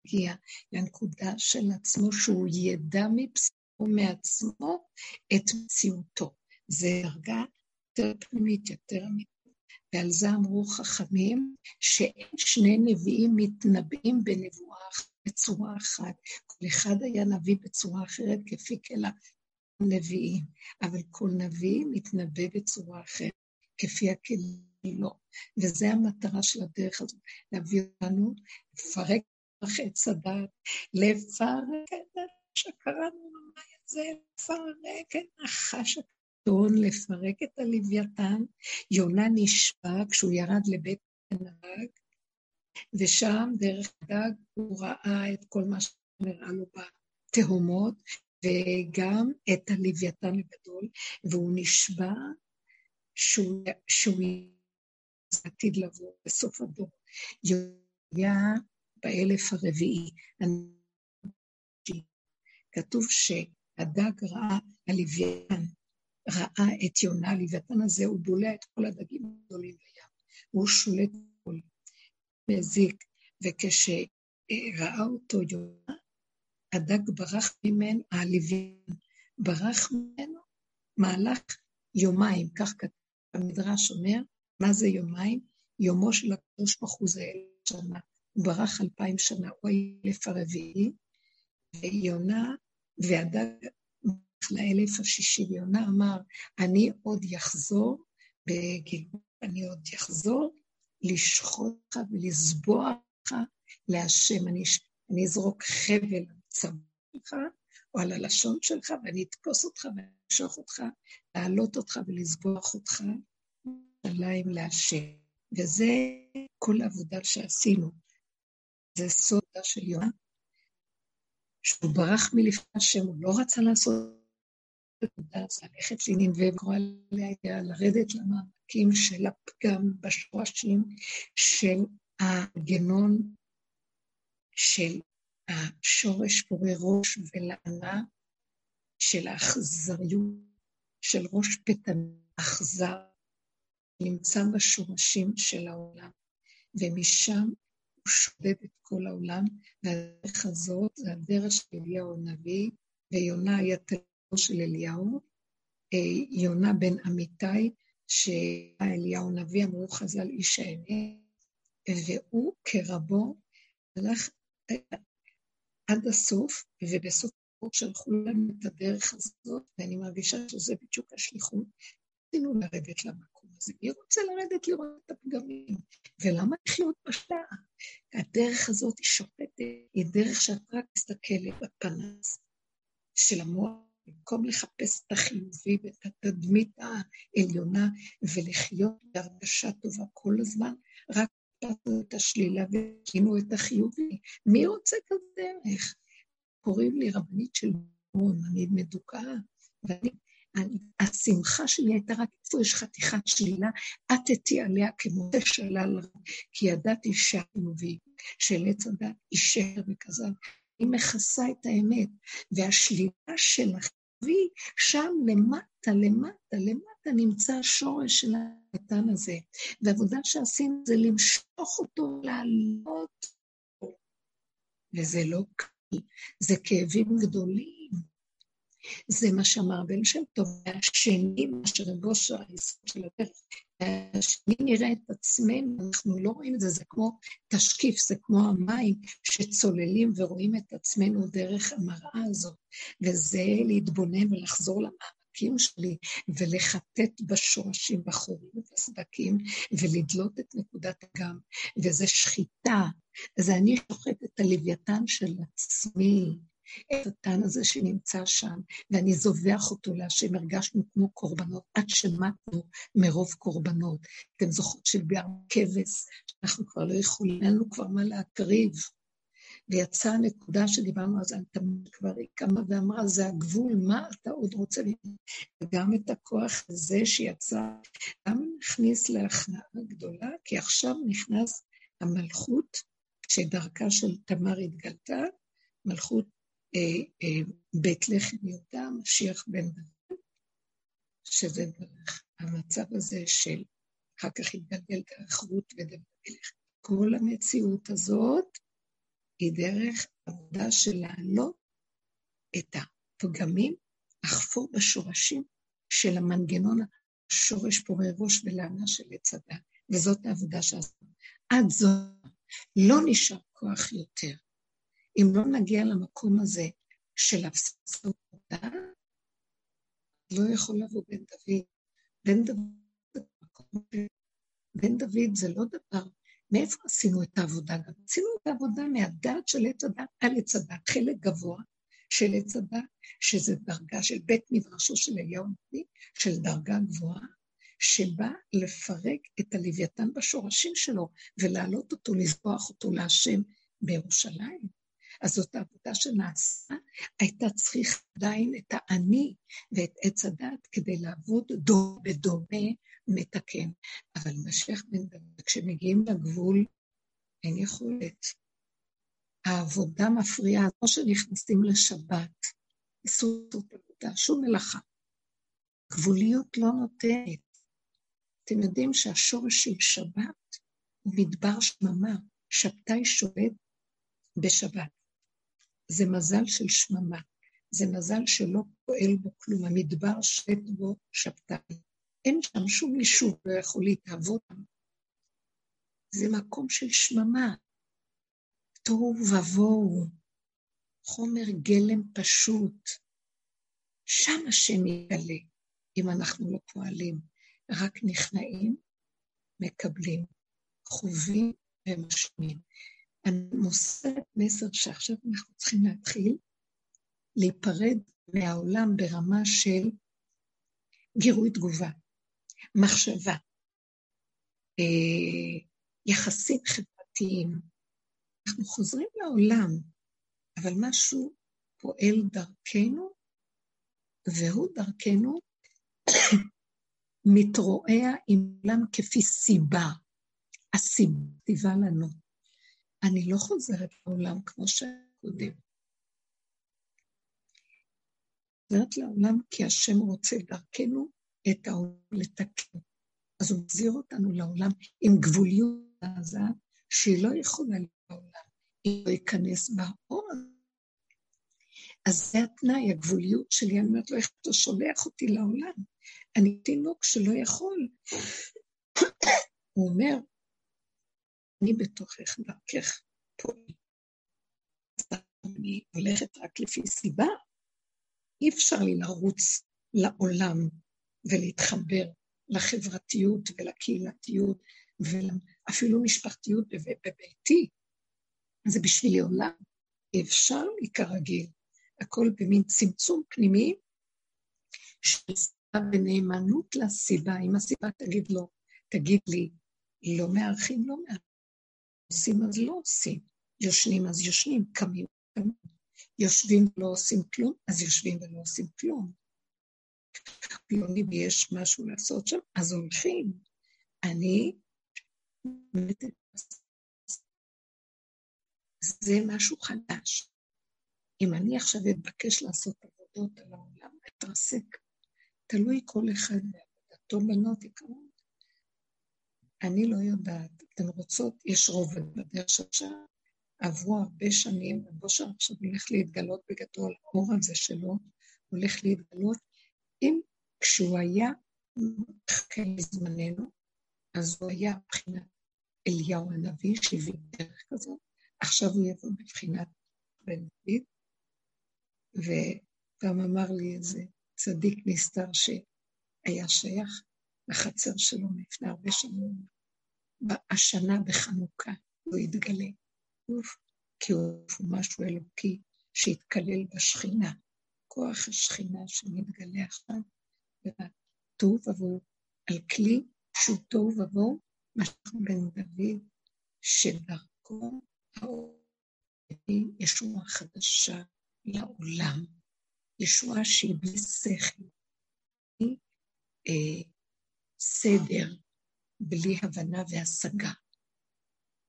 Speaker 1: יגיע לנקודה של עצמו, שהוא ידע מבשרו מעצמו את מציאותו. זה דרגה יותר פנימית, יותר אמיתית. ועל זה אמרו חכמים, שאין שני נביאים מתנבאים בנבואה בצורה אחת. כל אחד היה נביא בצורה אחרת, כפי כלה נביאים, אבל כל נביא מתנבא בצורה אחרת, כפי הכלים לא. וזו המטרה של הדרך הזאת, להביא אותנו, לפרק עץ הדת, לפרק את שקראנו למים הזה, לפרק את נחש הקטון, לפרק את הלוויתן. יונה נשבע כשהוא ירד לבית הנהג, ושם דרך הדג הוא ראה את כל מה שנראה לו בתהומות, וגם את הלוויתן הגדול, והוא נשבע שהוא, שהוא עתיד לבוא בסוף הדור. יהיה באלף הרביעי. כתוב שהדג ראה, הלוויתן ראה את יונה, הלוויתן הזה, הוא בולע את כל הדגים הגדולים בים. הוא שולט בכל מזיק, וכשראה אותו יונה, הדג ברח ממנו, הלוויין ברח ממנו מהלך יומיים, כך כתוב המדרש אומר, מה זה יומיים? יומו של הקדוש ברוך הוא זה אלף שנה, הוא ברח אלפיים שנה, הוא האלף הרביעי, ויונה, והדג ברח לאלף השישי, ויונה אמר, אני עוד יחזור בגלגול, אני עוד יחזור לשחוט אותך ולסבוע אותך להשם, אני, אני אזרוק חבל על צבא שלך, או על הלשון שלך, ואני אתפוס אותך ואני אמשוך אותך, להעלות אותך ולסבוח אותך, עליים להשם. וזה כל העבודה שעשינו. זה סודה של יונה, שהוא ברח מלפני השם, הוא לא רצה לעשות את העבודה הזאת, ללכת לנינווה וקורא עליה לרדת למעמקים של הפגם בשורשים של הגנון של השורש פורה ראש ולענה של האכזריות, של ראש פתן אכזר, נמצא בשורשים של העולם, ומשם הוא שודד את כל העולם, והדרך הזאת זה הדרך של אליהו הנביא, ויונה היה תלמידו של אליהו, אה, יונה בן אמיתי, שהיה אליהו הנביא, אמרו חז"ל איש האמת, והוא כרבו הלך אה, עד הסוף, ובסוף שלחו לנו את הדרך הזאת, ואני מרגישה שזה בדיוק השליחות. רצינו לרדת למקום הזה. מי רוצה לרדת לראות את הפגמים? ולמה לחיות בשעה? הדרך הזאת היא שופטת, היא דרך שאת רק מסתכלת בפנס של המוח, במקום לחפש את החיובי ואת התדמית העליונה ולחיות בהרגשה טובה כל הזמן, רק את השלילה והקימו את החיובי. מי רוצה כזה דרך? קוראים לי רבנית של מון, אני מדוכאה, ואני השמחה שלי הייתה רק איפה יש חתיכת שלילה, עטתי עליה כמו שלל, כי ידעתי שהחיובי של עץ הדת אישר וכזב. היא מכסה את האמת, והשלילה של החיובי, שם למטה, למטה, למטה נמצא השורש של הקטן הזה. והעבודה שעשינו זה למשוך אותו, לעלות, וזה לא קל, זה כאבים גדולים. זה מה שאמר בן שם טוב, והשני, מה שרגוש היסוד של הדרך, השני נראה את עצמנו, אנחנו לא רואים את זה, זה כמו תשקיף, זה כמו המים שצוללים ורואים את עצמנו דרך המראה הזאת, וזה להתבונן ולחזור למאבקים שלי, ולחטט בשורשים, בחורים ובסדקים, ולדלות את נקודת הגם, וזה שחיטה, זה אני שוחט את הלוויתן של עצמי, את הטן הזה שנמצא שם, ואני זובח אותו להשם, הרגשנו כמו קורבנות, עד שמתנו מרוב קורבנות. אתם זוכרות של ביאר כבש, שאנחנו כבר לא יכולים, אין לנו כבר מה להקריב. ויצאה הנקודה שדיברנו זה, תמיד כבר היא קמה ואמרה, זה הגבול, מה אתה עוד רוצה? וגם את הכוח הזה שיצא, גם נכניס להכנעה גדולה, כי עכשיו נכנס המלכות, שדרכה של תמר התגלתה, מלכות בית לחם יהודה, משיח בן דוד, שזה דרך המצב הזה של אחר כך התגלגל דרך רות ודוד מלך. כל המציאות הזאת היא דרך עבודה של להעלות את הפגמים, לחפור בשורשים של המנגנון השורש פורה ראש ולענה של עץ הדת, וזאת העבודה שעשינו. עד זאת לא נשאר כוח יותר. אם לא נגיע למקום הזה של הפסקות תודה, לא יכול לבוא בן דוד. בן דוד בן דוד זה לא דבר מאיפה עשינו את העבודה? גם עשינו את העבודה מהדעת של עץ הדת על עץ הדת, חלק גבוה של עץ הדת, שזה דרגה של בית מדרשו של אליהו נביא, של דרגה גבוהה, שבא לפרק את הלוויתן בשורשים שלו ולהעלות אותו, לזבוח אותו להשם בירושלים. אז זאת העבודה שנעשה, הייתה צריך עדיין את האני ואת עץ הדת כדי לעבוד דו בדומה מתקן. אבל משיח בן דוד, כשמגיעים לגבול, אין יכולת. העבודה מפריעה, כמו שנכנסים לשבת, איסור עבודה, שום מלאכה. גבוליות לא נותנת. אתם יודעים שהשורש של שבת הוא מדבר שממה, שבתאי שולט בשבת. זה מזל של שממה, זה מזל שלא פועל בו כלום, המדבר שולט בו שבתאי. אין שם שום יישוב לא יכול להתהוות. זה מקום של שממה. תוהו ובוהו, חומר גלם פשוט. שם השם יגלה, אם אנחנו לא פועלים. רק נכנעים, מקבלים, חווים ומשמיעים. אני מוסרת מסר שעכשיו אנחנו צריכים להתחיל להיפרד מהעולם ברמה של גירוי תגובה, מחשבה, אה, יחסים חברתיים. אנחנו חוזרים לעולם, אבל משהו פועל דרכנו, והוא דרכנו מתרועע עם עולם כפי סיבה. הסיבה לנו. אני לא חוזרת לעולם כמו שקודם. חוזרת לעולם כי השם רוצה דרכנו את העולם לתקן. אז הוא מחזיר אותנו לעולם עם גבוליות עזה, שהיא לא יכולה להיות בעולם, היא לא ייכנס באור אז זה התנאי, הגבוליות שלי, אני אומרת לו, איך אתה שולח אותי לעולם? אני תינוק שלא יכול. הוא אומר, אני בתוכך, דרכך פועל. אני הולכת רק לפי סיבה. אי אפשר לי לרוץ לעולם ולהתחבר לחברתיות ולקהילתיות ואפילו משפחתיות בביתי. זה בשבילי עולם. אפשר לי כרגיל, הכל במין צמצום פנימי של סיבה ונאמנות לסיבה. אם הסיבה תגיד לו, תגיד לי, לא מארחים, לא מארחים. עושים אז לא עושים. יושנים אז יושנים, קמים, קמים. יושבים ולא עושים כלום, אז יושבים ולא עושים כלום. פלוני ויש משהו לעשות שם, אז הולכים. אני, זה משהו חדש. אם אני עכשיו אתבקש לעשות עבודות על העולם, אתרסק. תלוי כל אחד בעבודתו בנות יקרות. אני לא יודעת. אתן רוצות, יש רובד בדרך שעכשיו. עברו הרבה שנים, ובושר עכשיו הולך להתגלות בגדול, האור הזה שלו הולך להתגלות. אם כשהוא היה מחכה לזמננו, אז הוא היה מבחינת אליהו הנביא, שהביא דרך כזאת, עכשיו הוא יבוא מבחינת בן דוד, וגם אמר לי איזה צדיק נסתר שהיה שייך לחצר שלו לפני הרבה שנים, השנה בחנוכה הוא התגלה, כי הוא משהו אלוקי שהתקלל בשכינה, כוח השכינה שמתגלה עכשיו, והתוהו ובוהו על כלי שהוא תוהו ובוהו, משהו בן דוד, שדרכו האור ישועה חדשה לעולם, ישועה שהיא בלי שכל, בלי אה, סדר, בלי הבנה והשגה.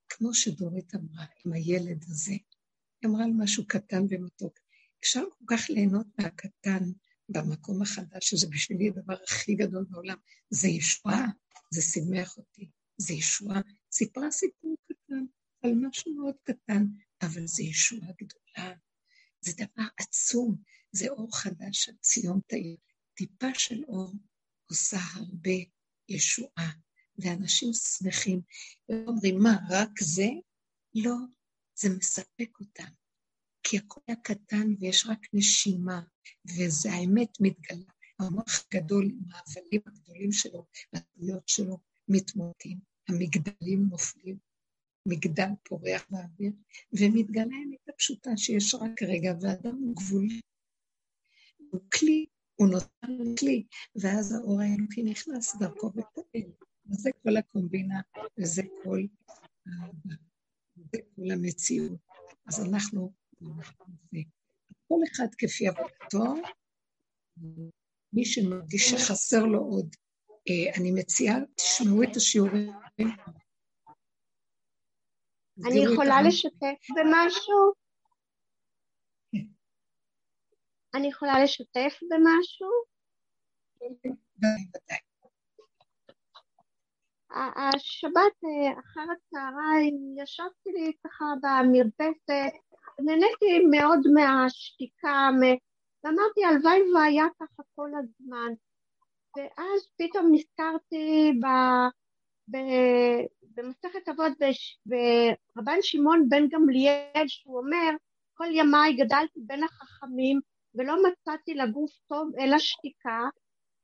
Speaker 1: כמו שדורית אמרה עם הילד הזה, היא אמרה על משהו קטן ומתוק. אפשר כל כך ליהנות מהקטן במקום החדש, שזה בשבילי הדבר הכי גדול בעולם. זה ישועה, זה שימח אותי, זה ישועה. סיפרה סיפור קטן על משהו מאוד קטן, אבל זה ישועה גדולה. זה דבר עצום, זה אור חדש של ציון תאיר. טיפה של אור עושה הרבה ישועה, ואנשים שמחים. ואומרים, מה, רק זה? לא, זה מספק אותם. כי הכל היה קטן ויש רק נשימה, וזה האמת מתגלה. המוח הגדול עם ההבלים הגדולים שלו, והדמויות שלו מתמוטים, המגדלים נופלים, מגדל פורח באוויר, ומתגלה האמת הפשוטה שיש רק רגע, ואדם הוא גבולי. הוא כלי, הוא נותן כלי, ואז האור האלוקי נכנס דרכו ופועל. וזה כל הקומבינה, וזה כל, וזה כל המציאות. אז אנחנו, כל אחד כפי עבודתו, מי שמרגיש שחסר לו עוד. אה, אני מציעה, תשמעו את השיעורים.
Speaker 5: אני יכולה לשתף במשהו? כן. אני יכולה לשתף במשהו? השבת אה, אחר הצהריים ישבתי לי ככה במרפסת, נהניתי מאוד מהשתיקה, ואמרתי הלוואי והיה ככה כל הזמן. ואז פתאום נזכרתי ב, ב, במסכת אבות ברבן שמעון בן גמליאל, שהוא אומר, כל ימיי גדלתי בין החכמים ולא מצאתי לגוף טוב אלא שתיקה,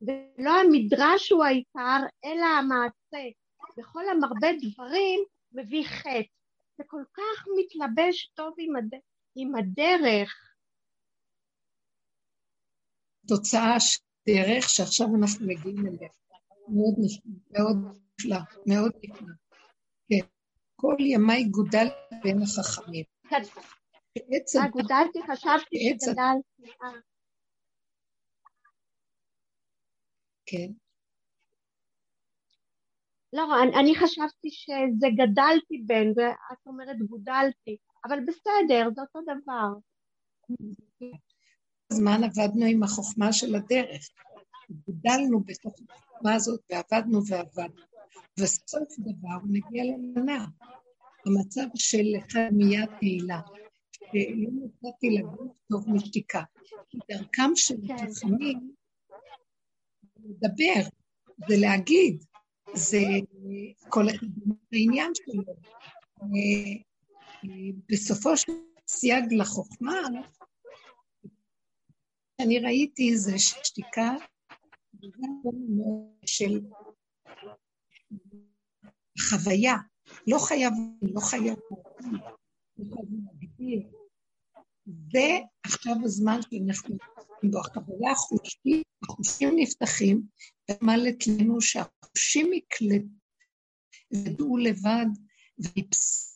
Speaker 5: ולא המדרש הוא העיקר, אלא המעשה. וכל המרבה דברים מביא חטא. זה כל כך מתלבש טוב עם, הד... עם הדרך.
Speaker 1: תוצאה של דרך שעכשיו אנחנו מגיעים אליה. מאוד מאוד נפלא, מאוד נפלא. כן. כל ימיי גודל בין החכמים.
Speaker 5: גודלתי, חשבתי שגדלתי.
Speaker 1: כן.
Speaker 5: לא, אני, אני חשבתי שזה גדלתי בין, ואת אומרת גודלתי, אבל בסדר, זה אותו דבר.
Speaker 1: זמן עבדנו עם החוכמה של הדרך. גדלנו בתוך החוכמה הזאת ועבדנו ועבדנו. וסוף דבר נגיע למנה. המצב של מיד תהילה, שלא נתתי לגוף טוב משתיקה. כי דרכם של כן. החכמים לדבר, זה להגיד, זה כל אחד בעניין שלו. אה, בסופו של סייג לחוכמה, שאני ראיתי זה שתיקה של חוויה, לא חייב, לא חייב, חייב להגדיר. זה עכשיו הזמן שאנחנו בו, החוויה החושית, החושים נפתחים, ומלט לנו שהחושים יקלטו, ידעו לבד, ויפסו